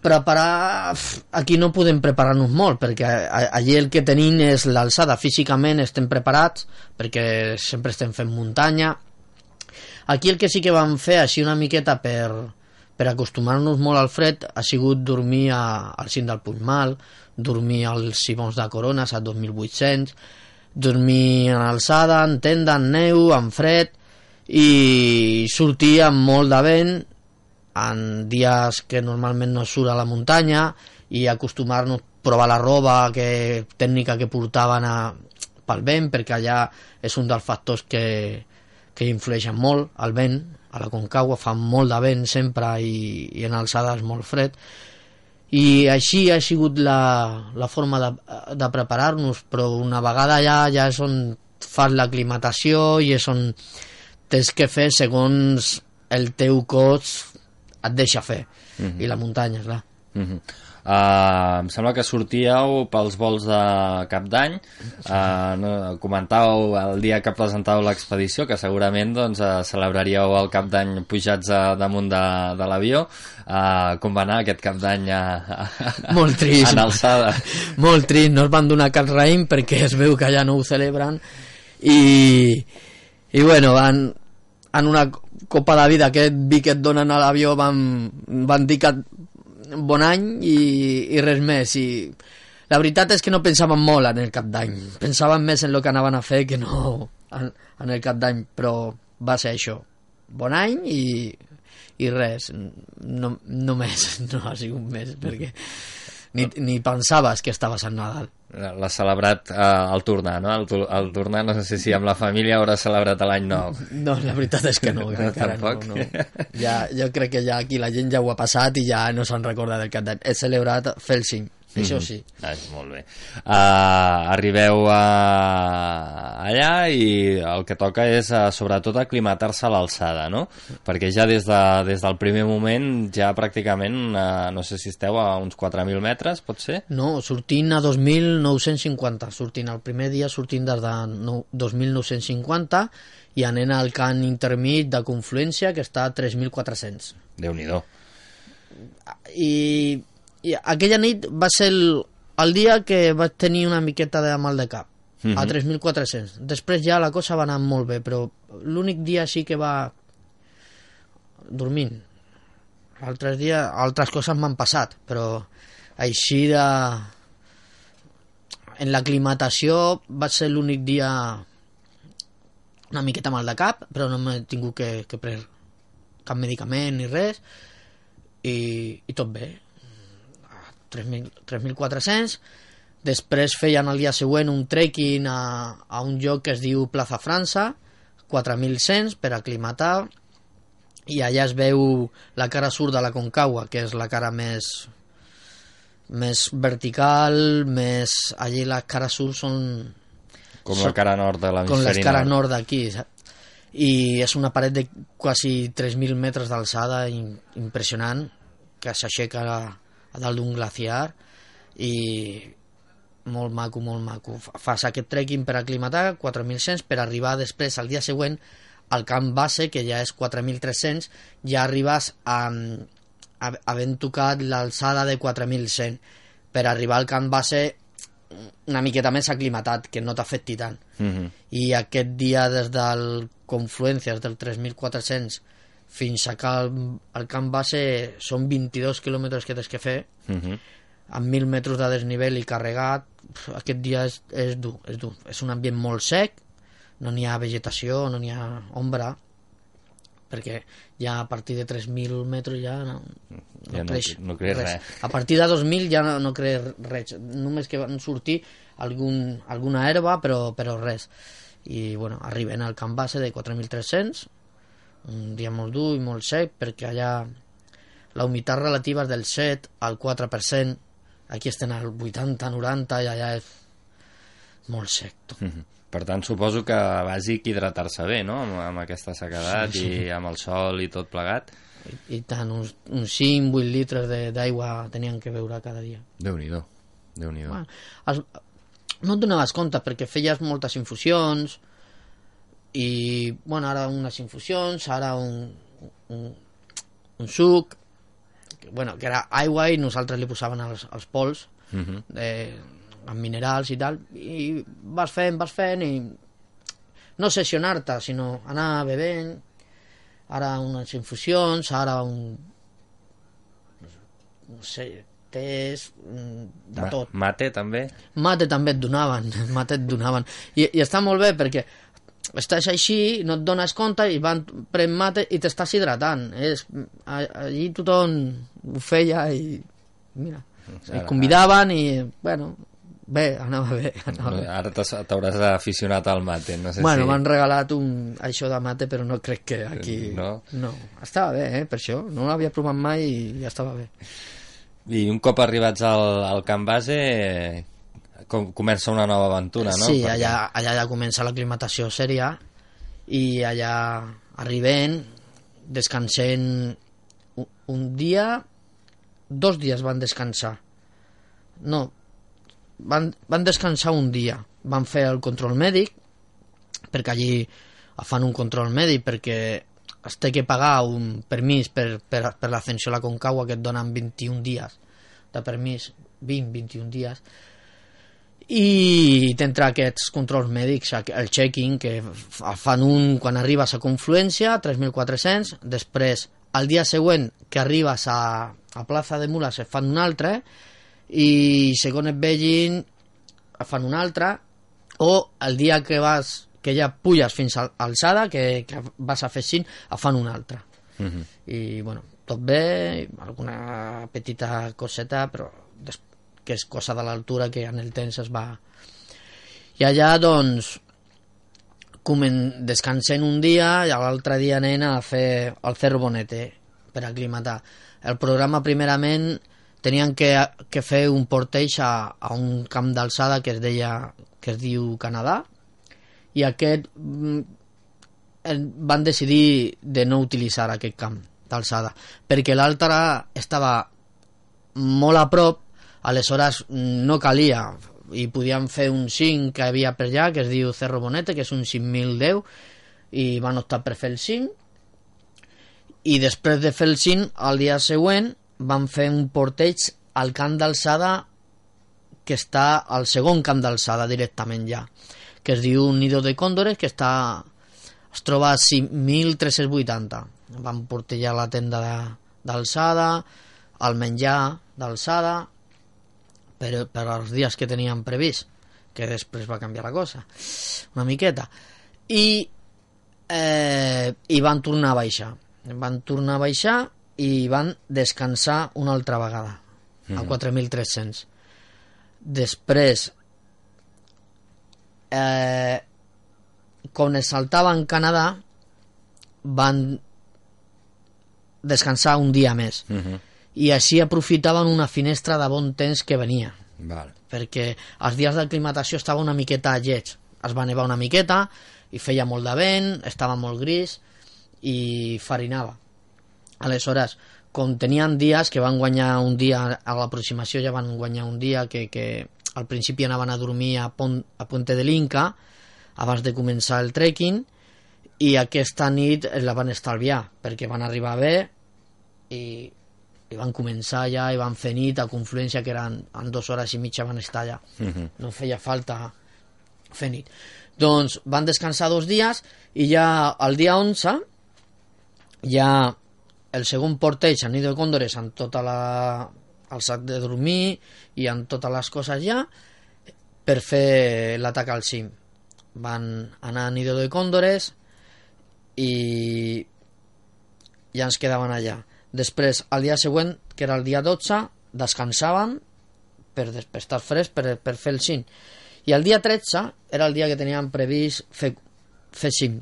preparar aquí no podem preparar-nos molt perquè allí el que tenim és l'alçada físicament estem preparats perquè sempre estem fent muntanya aquí el que sí que vam fer així una miqueta per, per acostumar-nos molt al fred ha sigut dormir a, al cim del Puigmal dormir als Simons de Corones a 2800 dormir en alçada, en tenda, en neu, en fred i sortir amb molt de vent en dies que normalment no surt a la muntanya i acostumar-nos a provar la roba que, tècnica que portaven a, pel vent perquè allà és un dels factors que, que influeixen molt el vent a la Concagua fa molt de vent sempre i, i en alçades molt fred i així ha sigut la, la forma de, de preparar-nos però una vegada allà ja és on fas l'aclimatació i és on tens que fer segons el teu cos et deixa fer Mhm. i la muntanya, clar Uh -huh. Uh, em sembla que sortíeu pels vols de cap d'any. Uh, no, comentàveu el dia que presentàveu l'expedició que segurament doncs, uh, celebraríeu el cap d'any pujats a, damunt de, de l'avió. Uh, com va anar aquest cap d'any a, a, molt trist. en alçada? Molt trist, no es van donar cap raïm perquè es veu que ja no ho celebren. I, i bueno van, en una copa de vida aquest vi que et donen a l'avió van, van dir que bon any i, i res més. I la veritat és que no pensaven molt en el cap d'any. Pensaven més en el que anaven a fer que no en, en el cap d'any però va ser això. Bon any i, i res. No, no més, no ha sigut més perquè ni, ni pensaves que estava Sant Nadal. L'ha celebrat eh, al tornar, no? Tu- el tornar, no sé si amb la família haurà celebrat l'any nou. No, la veritat és que no, encara no, tampoc? no. Ja, jo crec que ja aquí la gent ja ho ha passat i ja no se'n recorda del cap d'any. He celebrat Felsing, això sí. Ah, molt bé. Uh, arribeu a... allà i el que toca és uh, sobretot aclimatar-se a l'alçada, no? Perquè ja des, de, des del primer moment ja pràcticament, uh, no sé si esteu a uns 4.000 metres, pot ser? No, sortint a 2.950, sortint el primer dia sortint des de nou- 2.950 i anant al cant intermig de confluència que està a 3.400. Déu-n'hi-do. I, I aquella nit va ser el, el dia que vaig tenir una miqueta de mal de cap, Mhm. a 3.400. Després ja la cosa va anar molt bé, però l'únic dia sí que va dormint. Altres dies, altres coses m'han passat, però així de... En l'aclimatació va ser l'únic dia una miqueta mal de cap, però no m'he tingut que, que pres cap medicament ni res, i, i tot bé. 3.000 3.400, després feien el dia següent un trekking a, a un lloc que es diu Plaza França, 4.100 per aclimatar, i allà es veu la cara sud de la Concagua, que és la cara més més vertical, més... Allí les cares sud són... Com la cara nord de com les l'hemisferi cares nord. nord d'aquí? I és una paret de quasi 3.000 metres d'alçada im- impressionant, que s'aixeca a, dalt d'un glaciar i molt maco, molt maco. Fa- Fas aquest trekking per aclimatar, 4.100, per arribar després, al dia següent, al camp base, que ja és 4.300, ja arribes a, a, havent tocat l'alçada de 4.100. Per arribar al camp base una miqueta més aclimatat, que no t'afecti tant. Mhm. I aquest dia des del Confluències del 3.400 fins a cal, al camp base són 22 quilòmetres que tens que fer Mhm. amb 1.000 metres de desnivell i carregat aquest dia és, és dur, és dur és un ambient molt sec no n'hi ha vegetació, no n'hi ha ombra perquè ja a partir de 3.000 metres ja no, no, Ja no- creix, no creix res. a partir de 2.000 ja no, no creix res només que van sortir algun, alguna herba però, però res i bueno, arriben al camp base de 4.300 un dia molt dur i molt sec perquè allà la humitat relativa és del 7 al 4% aquí estem al 80-90 i allà és molt sec tot. Mhm. Per tant, suposo que bàsic hidratar-se bé, no?, amb, amb aquesta sequedat Sí, sí. i amb el sol i tot plegat. i tant, uns, uns 5-8 litres d'aigua tenien que beure cada dia Déu-n'hi-do, Déu-n'hi-do. bueno, es, no et donaves compte perquè feies moltes infusions i bueno, ara unes infusions ara un, un, un suc que, bueno, que era aigua i nosaltres li posaven els, els pols Mhm. de, amb minerals i tal i vas fent, vas fent i no sessionar-te sinó anar bevent ara unes infusions ara un no sé tés de Ma- tot Mate, també? mate també et donaven, mate et donaven. I, I està molt bé perquè estàs així, no et dones compte i van pren mate i t'estàs hidratant. És, allí tothom ho feia i mira, i Ara- convidaven i bueno, bé, anava bé. Anava bé. Ara t'hauràs aficionat al mate, no sé bueno, si... m'han regalat un, això de mate, però no crec que aquí... No? no. Estava bé, eh, per això. No l'havia provat mai i ja estava bé. I un cop arribats al, al camp base, eh, com, comença una nova aventura, no? Sí, Perquè- allà, allà ja comença l'aclimatació sèria i allà arribem, descansem un, un dia, dos dies van descansar. No, van, van descansar un dia. Van fer el control mèdic, perquè allí fan un control mèdic, perquè es té que pagar un permís per, per, per l'ascensió a la Concagua que et donen 21 dies de permís, 20-21 dies, i t'entra aquests controls mèdics, el checking, que fan un quan arribes a Confluència, 3.400, després, el dia següent que arribes a, a Plaza de Mules, et fan un altre, i segons et vegin, et fan un altre, o el dia que vas que ja puges fins a alçada, que, que vas a fer 5, et fan un altre. Mhm. I, bueno, tot bé, alguna petita coseta, però des, que és cosa de l'altura que en el temps es va... I allà, doncs, comen... descansem un dia i l'altre dia anem a fer el Cerro Bonete per aclimatar. El programa, primerament, tenien que, que fer un porteig a, a un camp d'alçada que es deia que es diu Canadà i aquest mm, van decidir de no utilitzar aquest camp d'alçada perquè l'altre estava molt a prop aleshores no calia. I podíem fer un 5 que havia per allà que es diu Cerro Bonete que és un 5.010 i van optar per fer el 5 i després de fer el 5 al dia següent van fer un porteig al camp d'alçada que està al segon camp d'alçada directament ja que es diu Nido de Cóndores que està es troba a 5.380 van portejar la tenda d'alçada el menjar d'alçada per, per als dies que teníem previst que després va canviar la cosa una miqueta i eh, i van tornar a baixar van tornar a baixar i van descansar una altra vegada mm. a 4.300 després eh, quan es saltava en Canadà van descansar un dia més Uh -huh. I així aprofitaven una finestra de bon temps que venia. Vale. perquè els dies d'aclimatació estava una miqueta lleig. Es va nevar una miqueta i feia molt de vent, estava molt gris i farinava. Aleshores, com tenien dies que van guanyar un dia a l'aproximació ja van guanyar un dia que, que al principi anaven a dormir a, Pont, a Puente de l'Inca abans de començar el trekking i aquesta nit la van estalviar perquè van arribar bé i, i van començar ja i van fer nit a Confluència que eren en dues hores i mitja van estar allà. Uh -huh. no feia falta fer nit. Doncs van descansar dos dies i ja el dia 11 ja el segon porteig a Nido de Cóndores amb tota la el sac de dormir i amb totes les coses ja per fer l'atac al cim. Van anar a Nido de Cóndores i ja ens quedaven allà després el dia següent que era el dia 12 descansàvem per, per estar fresc per, per fer el cim i el dia 13 era el dia que teníem previst fer, fer cim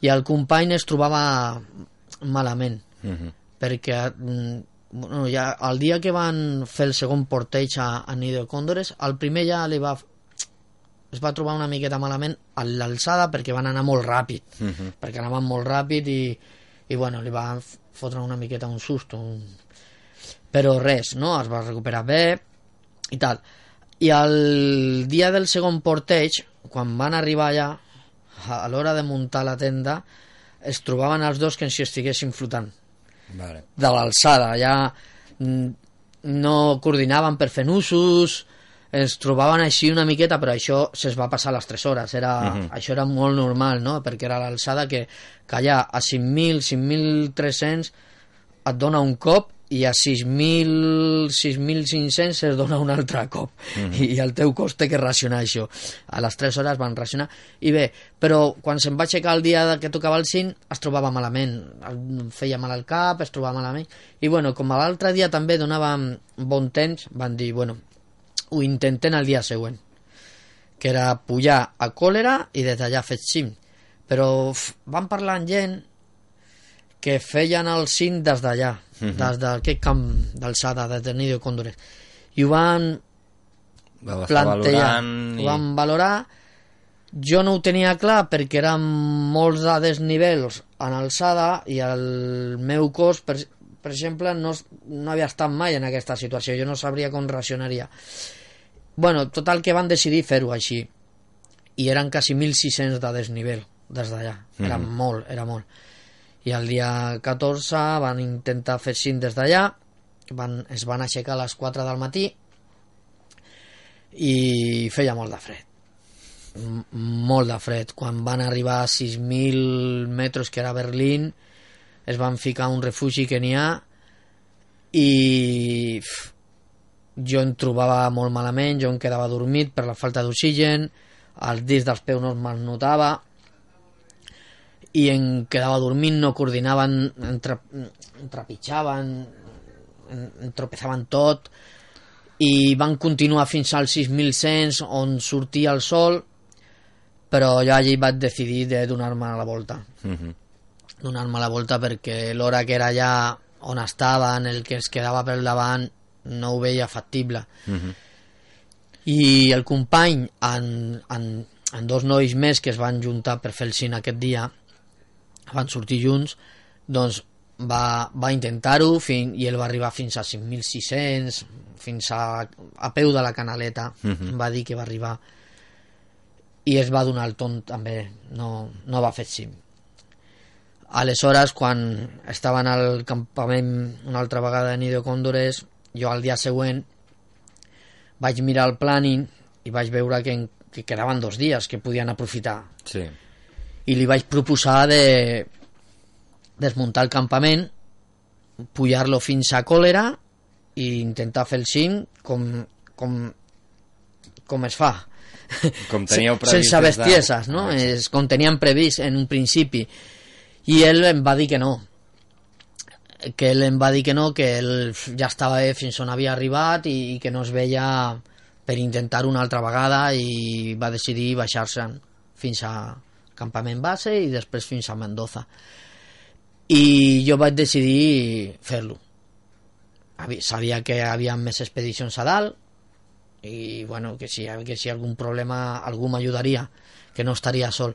i el company es trobava malament Uh -huh. perquè mm, bueno, ja, el dia que van fer el segon porteig a, a Nido de Cóndores, el primer ja li va es va trobar una miqueta malament a l'alçada perquè van anar molt ràpid Uh -huh. perquè anaven molt ràpid i, i bueno, li va f- fotre una miqueta un susto un... però res, no? es va recuperar bé i tal i el dia del segon porteig quan van arribar allà a l'hora de muntar la tenda es trobaven els dos que si estiguessin flotant Vale. de l'alçada ja mm, no coordinaven per fer nusos es trobaven així una miqueta però això se'ls va passar a les 3 hores era, Mhm. això era molt normal no? perquè era l'alçada que, que allà a 5.000 5.300 et dona un cop i a 6.000 6.500 es dona un altre cop Mhm. I, i el teu cos té que racionar això a les 3 hores van racionar i bé, però quan se'n va aixecar el dia que tocava el cint es trobava malament feia mal al cap, es trobava malament i bueno, com l'altre dia també donava bon temps, van dir bueno ho intenten el dia següent que era pujar a còlera i des d'allà fer cim però van parlar amb gent que feien el cim des d'allà Mhm. des d'aquest camp d'alçada des de Nido de Cóndores i ho van plantejar, valorant ho i- van valorar. Jo no ho tenia clar perquè eren molts de desnivels en alçada i el meu cos per, per exemple no, no havia estat mai en aquesta situació jo no sabria com reaccionaria. Bueno, total que van decidir fer-ho així i eren quasi 1.600 de desnivell des d'allà, era Mhm. molt, era molt. I el dia 14 van intentar fer cim des d'allà van, es van aixecar a les 4 del matí i feia molt de fred. Molt de fred. Quan van arribar a 6.000 metres que era Berlín es van ficar un refugi que n'hi ha i jo em trobava molt malament jo em quedava dormit per la falta d'oxigen els dits dels peus no me'ls notava i em quedava dormint, no coordinaven, em, tra em trepitjaven, em, em tropezaven tot i van continuar fins al 6100 on sortia el sol però jo allí vaig decidir de donar-me la volta Uh -huh. Donar-me la volta perquè l'hora que era allà on estaven, el que es quedava per davant no ho veia factible Uh -huh. i el company en, en, en dos nois més que es van juntar per fer el cine aquest dia van sortir junts doncs va, va intentar-ho fin- i ell va arribar fins a 5.600 fins a, a peu de la canaleta Mhm. em va dir que va arribar i es va donar el ton també no, no va fer cim aleshores quan estaven al campament una altra vegada de Nido Còndores jo al dia següent vaig mirar el planning i vaig veure que, en, que quedaven dos dies que podien aprofitar Sí. i li vaig proposar de desmuntar el campament pujar-lo fins a còlera i intentar fer el cim com, com, com es fa Com teníeu previst sense bestieses no? És com teníem previst en un principi ell em va dir que no. Que em va dir que no que ell ja estava bé fins on havia arribat que no es veia per intentar una altra vegada i va decidir baixar-se fins a campament base i després fins a Mendoza. I jo vaig decidir fer-lo. Sabia que hi havia més expedicions a dalt bueno, que si, que si algun problema algú m'ajudaria que no estaria sol.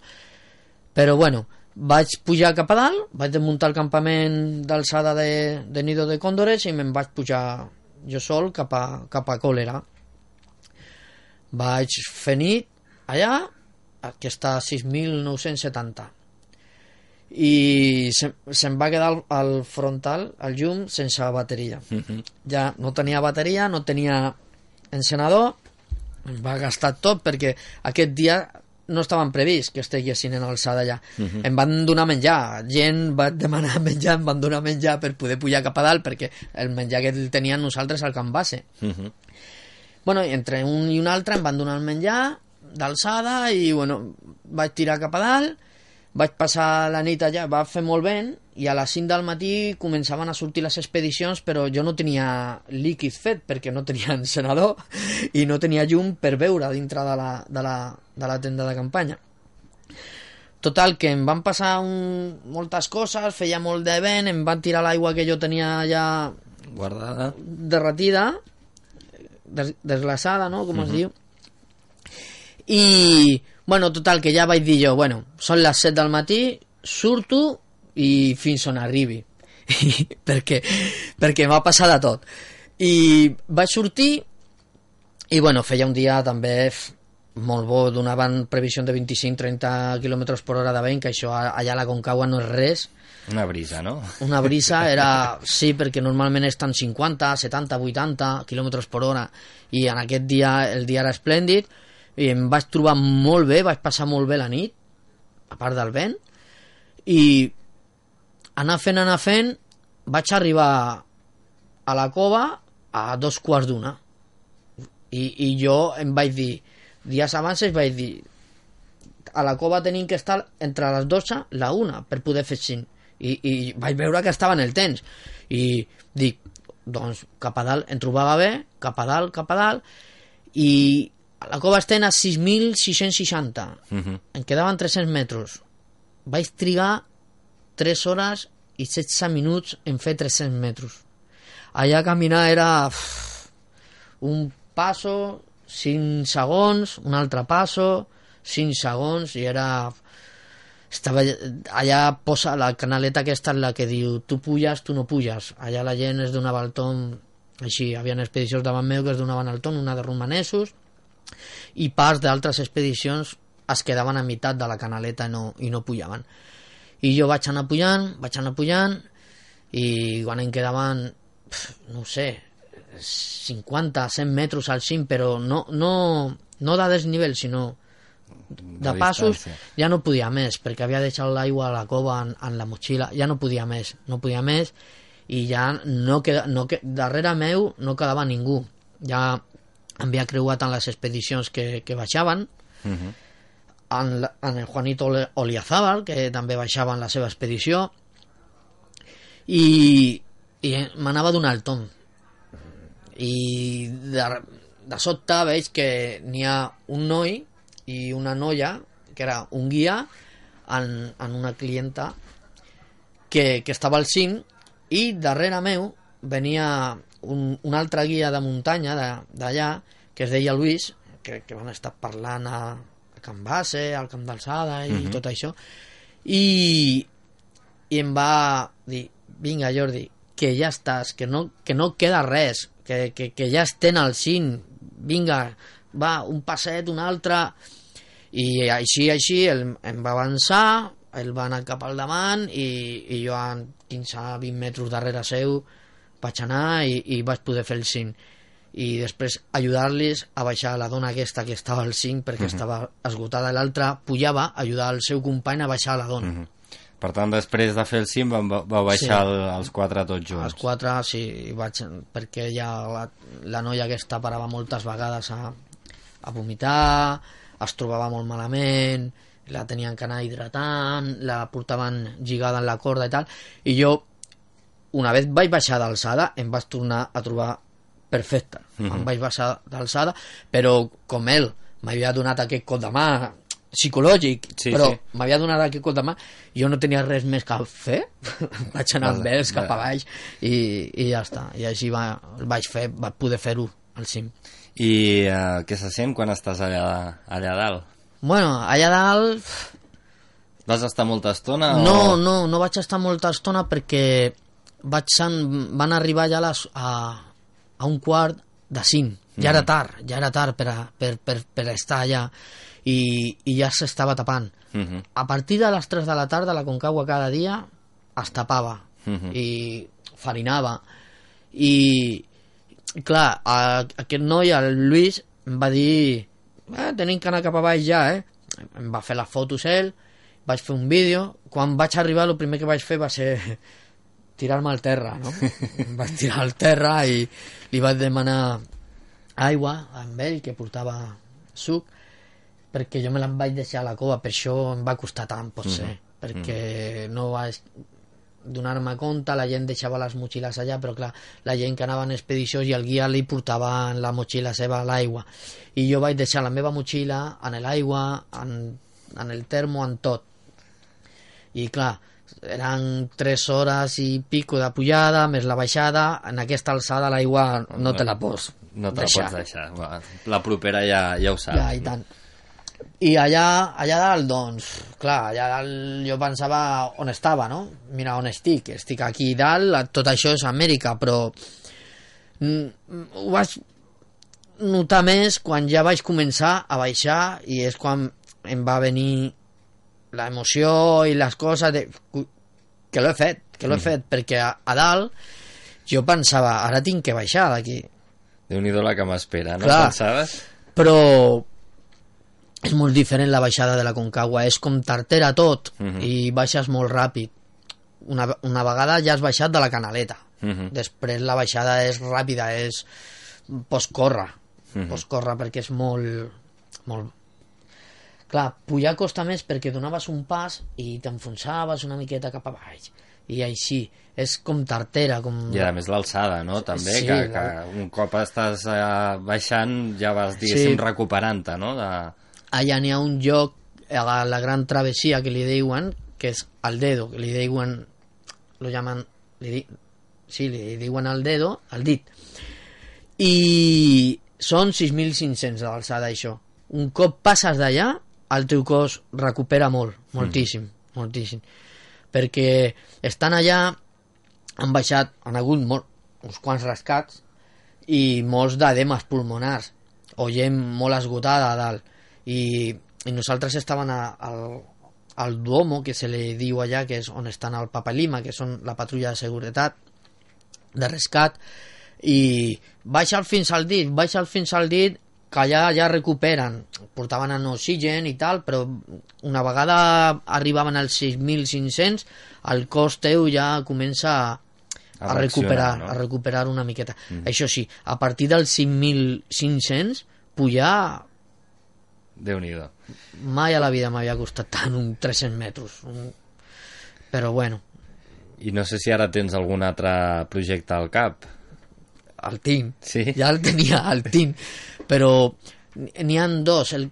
Però bueno vaig pujar cap a dalt vaig desmuntar el campament d'alçada de, de Nido de Còndores i me'n vaig pujar jo sol cap a, cap a Còlera. Vaig fer nit allà que està a 6.970 i se, se'm va quedar al, al frontal el llum sense bateria. Mhm. ja no tenia bateria, no tenia encenedor, em va gastar tot perquè aquest dia no estaven previst que estiguessin en alçada allà. Mhm. Em van donar menjar, gent va demanar menjar, em van donar menjar per poder pujar cap a dalt perquè el menjar que el tenien nosaltres al camp base. Uh -huh. Bueno, entre un i un altre em van donar el menjar d'alçada i bueno, vaig tirar cap a dalt vaig passar la nit allà, va fer molt vent i a les 5 del matí començaven a sortir les expedicions però jo no tenia líquid fet perquè no tenia encenedor i no tenia llum per veure dintre de la, de la, de la tenda de campanya Total, que em van passar un, moltes coses, feia molt de vent, em van tirar l'aigua que jo tenia allà Guardada. derretida, des, desglaçada, no?, com uh -huh. es diu. I, bueno, total, que ja vaig dir jo, bueno, són les 7 del matí, surto i fins on arribi. perquè perquè m'ha passat de tot. I vaig sortir i, bueno, feia un dia també molt bo, donaven previsió de 25-30 km per hora de vent, que això allà a la Concagua no és res, Una brisa, no? una brisa era... Sí, perquè normalment estan 50, 70, 80 quilòmetres per hora i en aquest dia el dia era esplèndid i em vaig trobar molt bé, vaig passar molt bé la nit a part del vent i anar fent, anar fent vaig arribar a la cova a dos quarts d'una i, i jo em vaig dir dies abans es vaig dir a la cova tenim que estar entre les 12 i la 1 per poder fer cinc i, i vaig veure que estava en el temps. I dic doncs cap a dalt em trobava bé cap a dalt, cap a dalt i a la cova estem a 6.660 Uh -huh. em quedaven 300 metres. Vaig trigar 3 hores i 16 minuts en fer 300 metres. Allà caminar era uf, un passo 5 segons, un altre passo 5 segons i era estava allà posa la canaleta aquesta en la que diu tu puges, tu no puges allà la gent es donava el tom així, hi havia expedicions davant meu que es donaven el tom una de romanesos i parts d'altres expedicions es quedaven a meitat de la canaleta no, i no pujaven. I jo vaig anar pujant, vaig anar pujant i quan em quedaven no sé 50, 100 metres al cim però no, no, no de desnivell sinó de De passos distància. ja no podia més perquè havia deixat l'aigua a la cova en, en la motxilla ja no podia més, no podia més i ja no queda, no, darrere meu no quedava ningú ja havia creuat en les expedicions que, que baixaven Uh -huh. en, en el Juanito Oliazábal que també baixava en la seva expedició i, i m'anava a donar el tom i de, de sobte veig que n'hi ha un noi i una noia, que era un guia, en, en una clienta que, que estava al cim i darrere meu venia un, un altre guia de muntanya de- d'allà que es deia Luis, que, que van estar parlant a, a Can Base, al Camp d'Alçada i Mhm. tot això i, i em va dir vinga Jordi, que ja estàs que no, que no queda res que, que, que ja estem al cim vinga, va, un passet, un altre i així, així, el, em va avançar ell va anar cap al davant i, i jo a 15-20 metres darrere seu vaig anar i, i vaig poder fer el cim i després ajudar-los a baixar la dona aquesta que estava al cim perquè Mhm. estava esgotada l'altra pujava a ajudar el seu company a baixar la dona Mhm. Per tant, després de fer el cim, vau, vau baixar sí. els quatre tots junts. Els quatre, sí, i vaig, perquè ja la, la noia aquesta parava moltes vegades a, a vomitar, es trobava molt malament, la tenien que anar hidratant, la portaven lligada en la corda i tal, i jo, una vegada vaig baixar d'alçada, em vaig tornar a trobar perfecta. Mhm. Em vaig baixar d'alçada, però com ell m'havia donat aquest cop de mà psicològic, Sí, però sí. m'havia donat aquest cop de mà, jo no tenia res més que fer, vaig anar amb Vale, ells cap a vale. baix i, i ja està, i així va, vaig fer, vaig poder fer-ho al cim. I uh, què se sent quan estàs allà, allà dalt? Bueno, allà dalt Vas estar molta estona? no, o... no, no vaig estar molta estona perquè vaig san, van arribar ja a, les, a, a un quart de cinc. Ja era Mhm. tard, ja era tard per, a, per, per, per estar allà i, i ja s'estava tapant. Mhm. A partir de les 3 de la tarda la Concagua cada dia es tapava Mhm. i farinava i clar, a, aquest noi, el Lluís em va dir eh, tenim que anar cap a baix ja eh? em va fer les fotos ell vaig fer un vídeo quan vaig arribar el primer que vaig fer va ser tirar-me al terra no? em vaig tirar al terra i li vaig demanar aigua amb ell que portava suc perquè jo me l'en vaig deixar a la cova per això em va costar tant potser Mhm. perquè no vaig donar-me compte, la gent deixava les motxilles allà, però clar, la gent que anava en expedicions i el guia li portava en la motxilla seva l'aigua. I jo vaig deixar la meva motxilla en l'aigua, en, en el termo, en tot. I clar, eren 3 hores i pico de pujada, més la baixada, en aquesta alçada l'aigua no te la pots No te la deixar. pots deixar. La propera ja, ja ho saps. Ja, i tant. I allà, allà dalt, doncs, clar, allà dalt jo pensava on estava, no? Mira on estic, estic aquí dalt, tot això és Amèrica, però mm, ho vaig notar més quan ja vaig començar a baixar i és quan em va venir la emoció i les coses de, que l'ho he fet, que l'ho he Mhm. fet, perquè a, a dalt jo pensava, ara tinc que baixar d'aquí, Déu-n'hi-do la que m'espera, no Clar. pensaves? però és molt diferent la baixada de la Concagua, és com tartera tot Mhm. i baixes molt ràpid. Una, una vegada ja has baixat de la canaleta, Mhm. després la baixada és ràpida, és pots córrer, Mhm. pots córrer perquè és molt, molt... Clar, pujar costa més perquè donaves un pas i t'enfonsaves una miqueta cap a baix i així, és com tartera com... I a més l'alçada, no? També, Sí, que, que un cop estàs eh, baixant ja vas, diguéssim, Sí. recuperant-te, no? De... allà n'hi ha un lloc a la gran travessia que li diuen que és el dedo, que li diuen lo llaman li di, sí, li diuen el dedo, el dit. I són 6.500 d'alçada això. Un cop passes d'allà el teu cos recupera molt, moltíssim moltíssim. Perquè estan allà han baixat, han hagut molt, uns quants rescats i molts d'edemes pulmonars o gent molt esgotada a dalt i, i nosaltres estàvem a, al, al Duomo que se li diu allà que és on estan el Papa Lima que són la patrulla de seguretat de rescat i baixa'l fins al dit baixa'l fins al dit que allà ja recuperen portaven en oxigen i tal però una vegada arribaven als 6.500 el cos teu ja comença a, A a, recuperar no? a recuperar una miqueta Mm. això sí, a partir dels 5.500 pujar Déu-n'hi-do. mai a la vida m'havia costat tant un 300 metres un... però bueno I no sé si ara tens algun altre projecte al cap. el tinc. Sí. Ja el tenia, el tinc. Però n'hi han dos, el,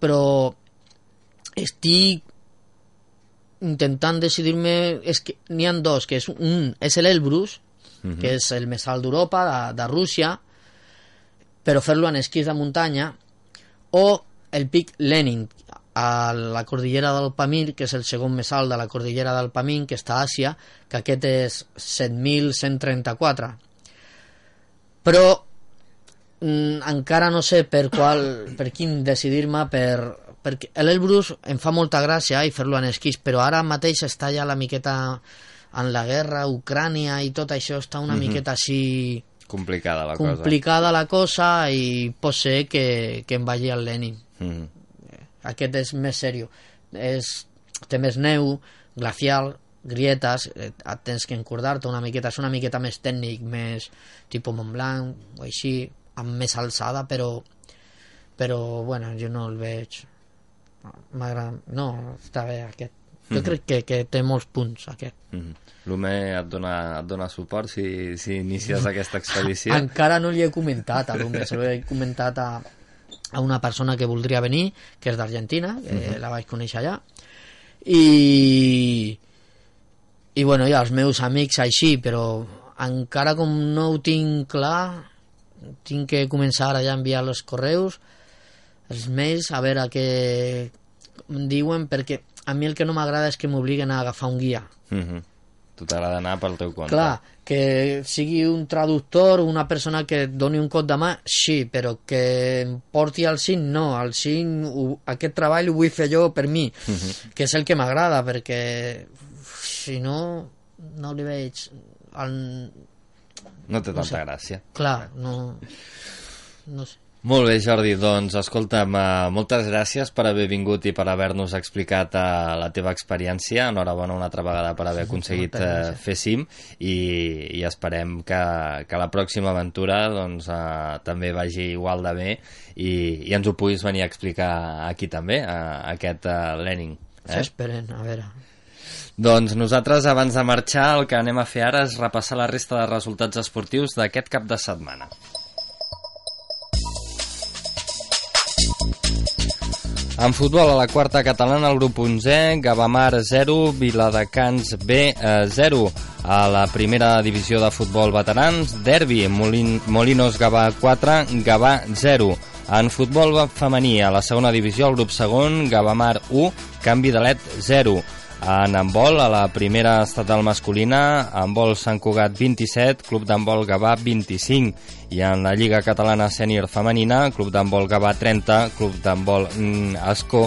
però estic intentant decidir-me... És que n'hi han dos, que és un és l'Elbrus, Mhm. que és el més alt d'Europa, de, de Rússia, però fer-lo en esquís de muntanya, o el pic Lenin, a la cordillera del Pamir, que és el segon més alt de la cordillera del Pamir, que està a Àsia, que aquest és 7.134. Però mm, encara no sé per qual, per quin decidir-me, per, perquè l'Elbrus em fa molta gràcia i fer-lo en esquís, però ara mateix està ja la miqueta en la guerra, Ucrània i tot això està una Mhm. miqueta així Complicada la cosa. complicada la cosa i pot ser que, que em vagi al Lenin. Mhm. Aquest és més seriós. És, té més neu, glacial, grietes, eh, et tens que encordar-te una miqueta, és una miqueta més tècnic, més tipus Montblanc o així, amb més alçada, però però, bueno, jo no el veig m'agrada, no, està bé aquest jo Mhm. crec que, que té molts punts aquest Mhm. L'Ume et dona, et dona suport si, si inicies aquesta expedició? Encara no li he comentat a l'Ume, se l'he comentat a, a una persona que voldria venir, que és d'Argentina, que Mhm. la vaig conèixer allà, i i bueno, ja els meus amics així, però encara com no ho tinc clar, tinc que començar ara ja a enviar els correus, els mails, a veure què em diuen, perquè a mi el que no m'agrada és que m'obliguen a agafar un guia. Mhm. Tu t'agrada anar pel teu compte. Clar, que sigui un traductor, una persona que et doni un cop de mà, sí, però que em porti al cim, no. Al cim, aquest treball ho vull fer jo per mi, Mhm. que és el que m'agrada, perquè si no, no li veig... El... No té No tanta sé. gràcia. Clar, no... No sé. Molt bé, Jordi, doncs escolta'm, eh, moltes gràcies per haver vingut i per haver-nos explicat eh, la teva experiència. Enhorabona una altra vegada per haver aconseguit eh, fer cim i, i esperem que, que la pròxima aventura doncs, eh, també vagi igual de bé i, i ens ho puguis venir a explicar aquí també, a aquest eh, Lenin. Eh? Esperen, a veure... Doncs nosaltres, abans de marxar, el que anem a fer ara és repassar la resta de resultats esportius d'aquest cap de setmana. En futbol, a la quarta catalana, el grup 11, Gavamar 0, Viladecans B eh, 0. A la primera divisió de futbol veterans, Derbi, Molin, Molinos Gavà 4, Gavà 0. En futbol femení, a la segona divisió, el grup segon, Gavamar 1, Canvi de LED 0. En handbol, a la primera estatal masculina, handbol Sant Cugat 27, Club d'handbol Gavà 25. I en la Lliga Catalana Sènior Femenina, Club d'handbol Gavà 30, Club d'handbol mm, Escó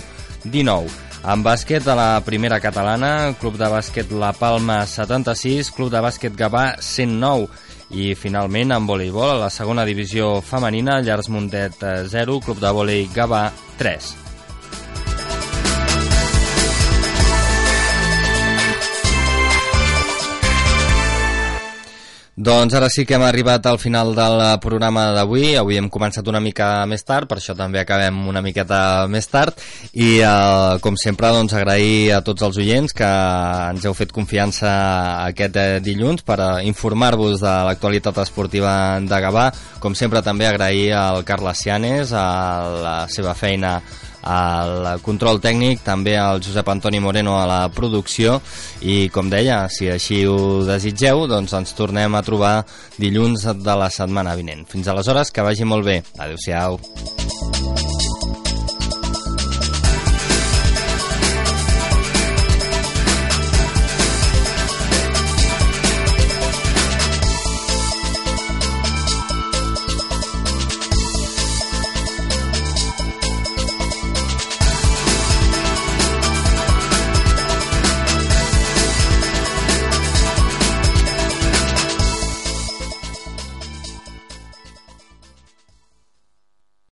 19. En bàsquet, a la primera catalana, Club de bàsquet La Palma 76, Club de bàsquet Gavà 109. I finalment, en voleibol, a la segona divisió femenina, Llars Muntet eh, 0, Club de vòlei Gavà 3. Doncs ara sí que hem arribat al final del programa d'avui. Avui hem començat una mica més tard, per això també acabem una miqueta més tard. I, eh, com sempre, doncs, agrair a tots els oients que ens heu fet confiança aquest eh, dilluns per eh, informar-vos de l'actualitat esportiva de Gavà. Com sempre, també agrair al Carles Cianes, a la seva feina al control tècnic, també al Josep Antoni Moreno a la producció i com deia, si així ho desitgeu doncs ens tornem a trobar dilluns de la setmana vinent. Fins aleshores, que vagi molt bé. Adéu-siau.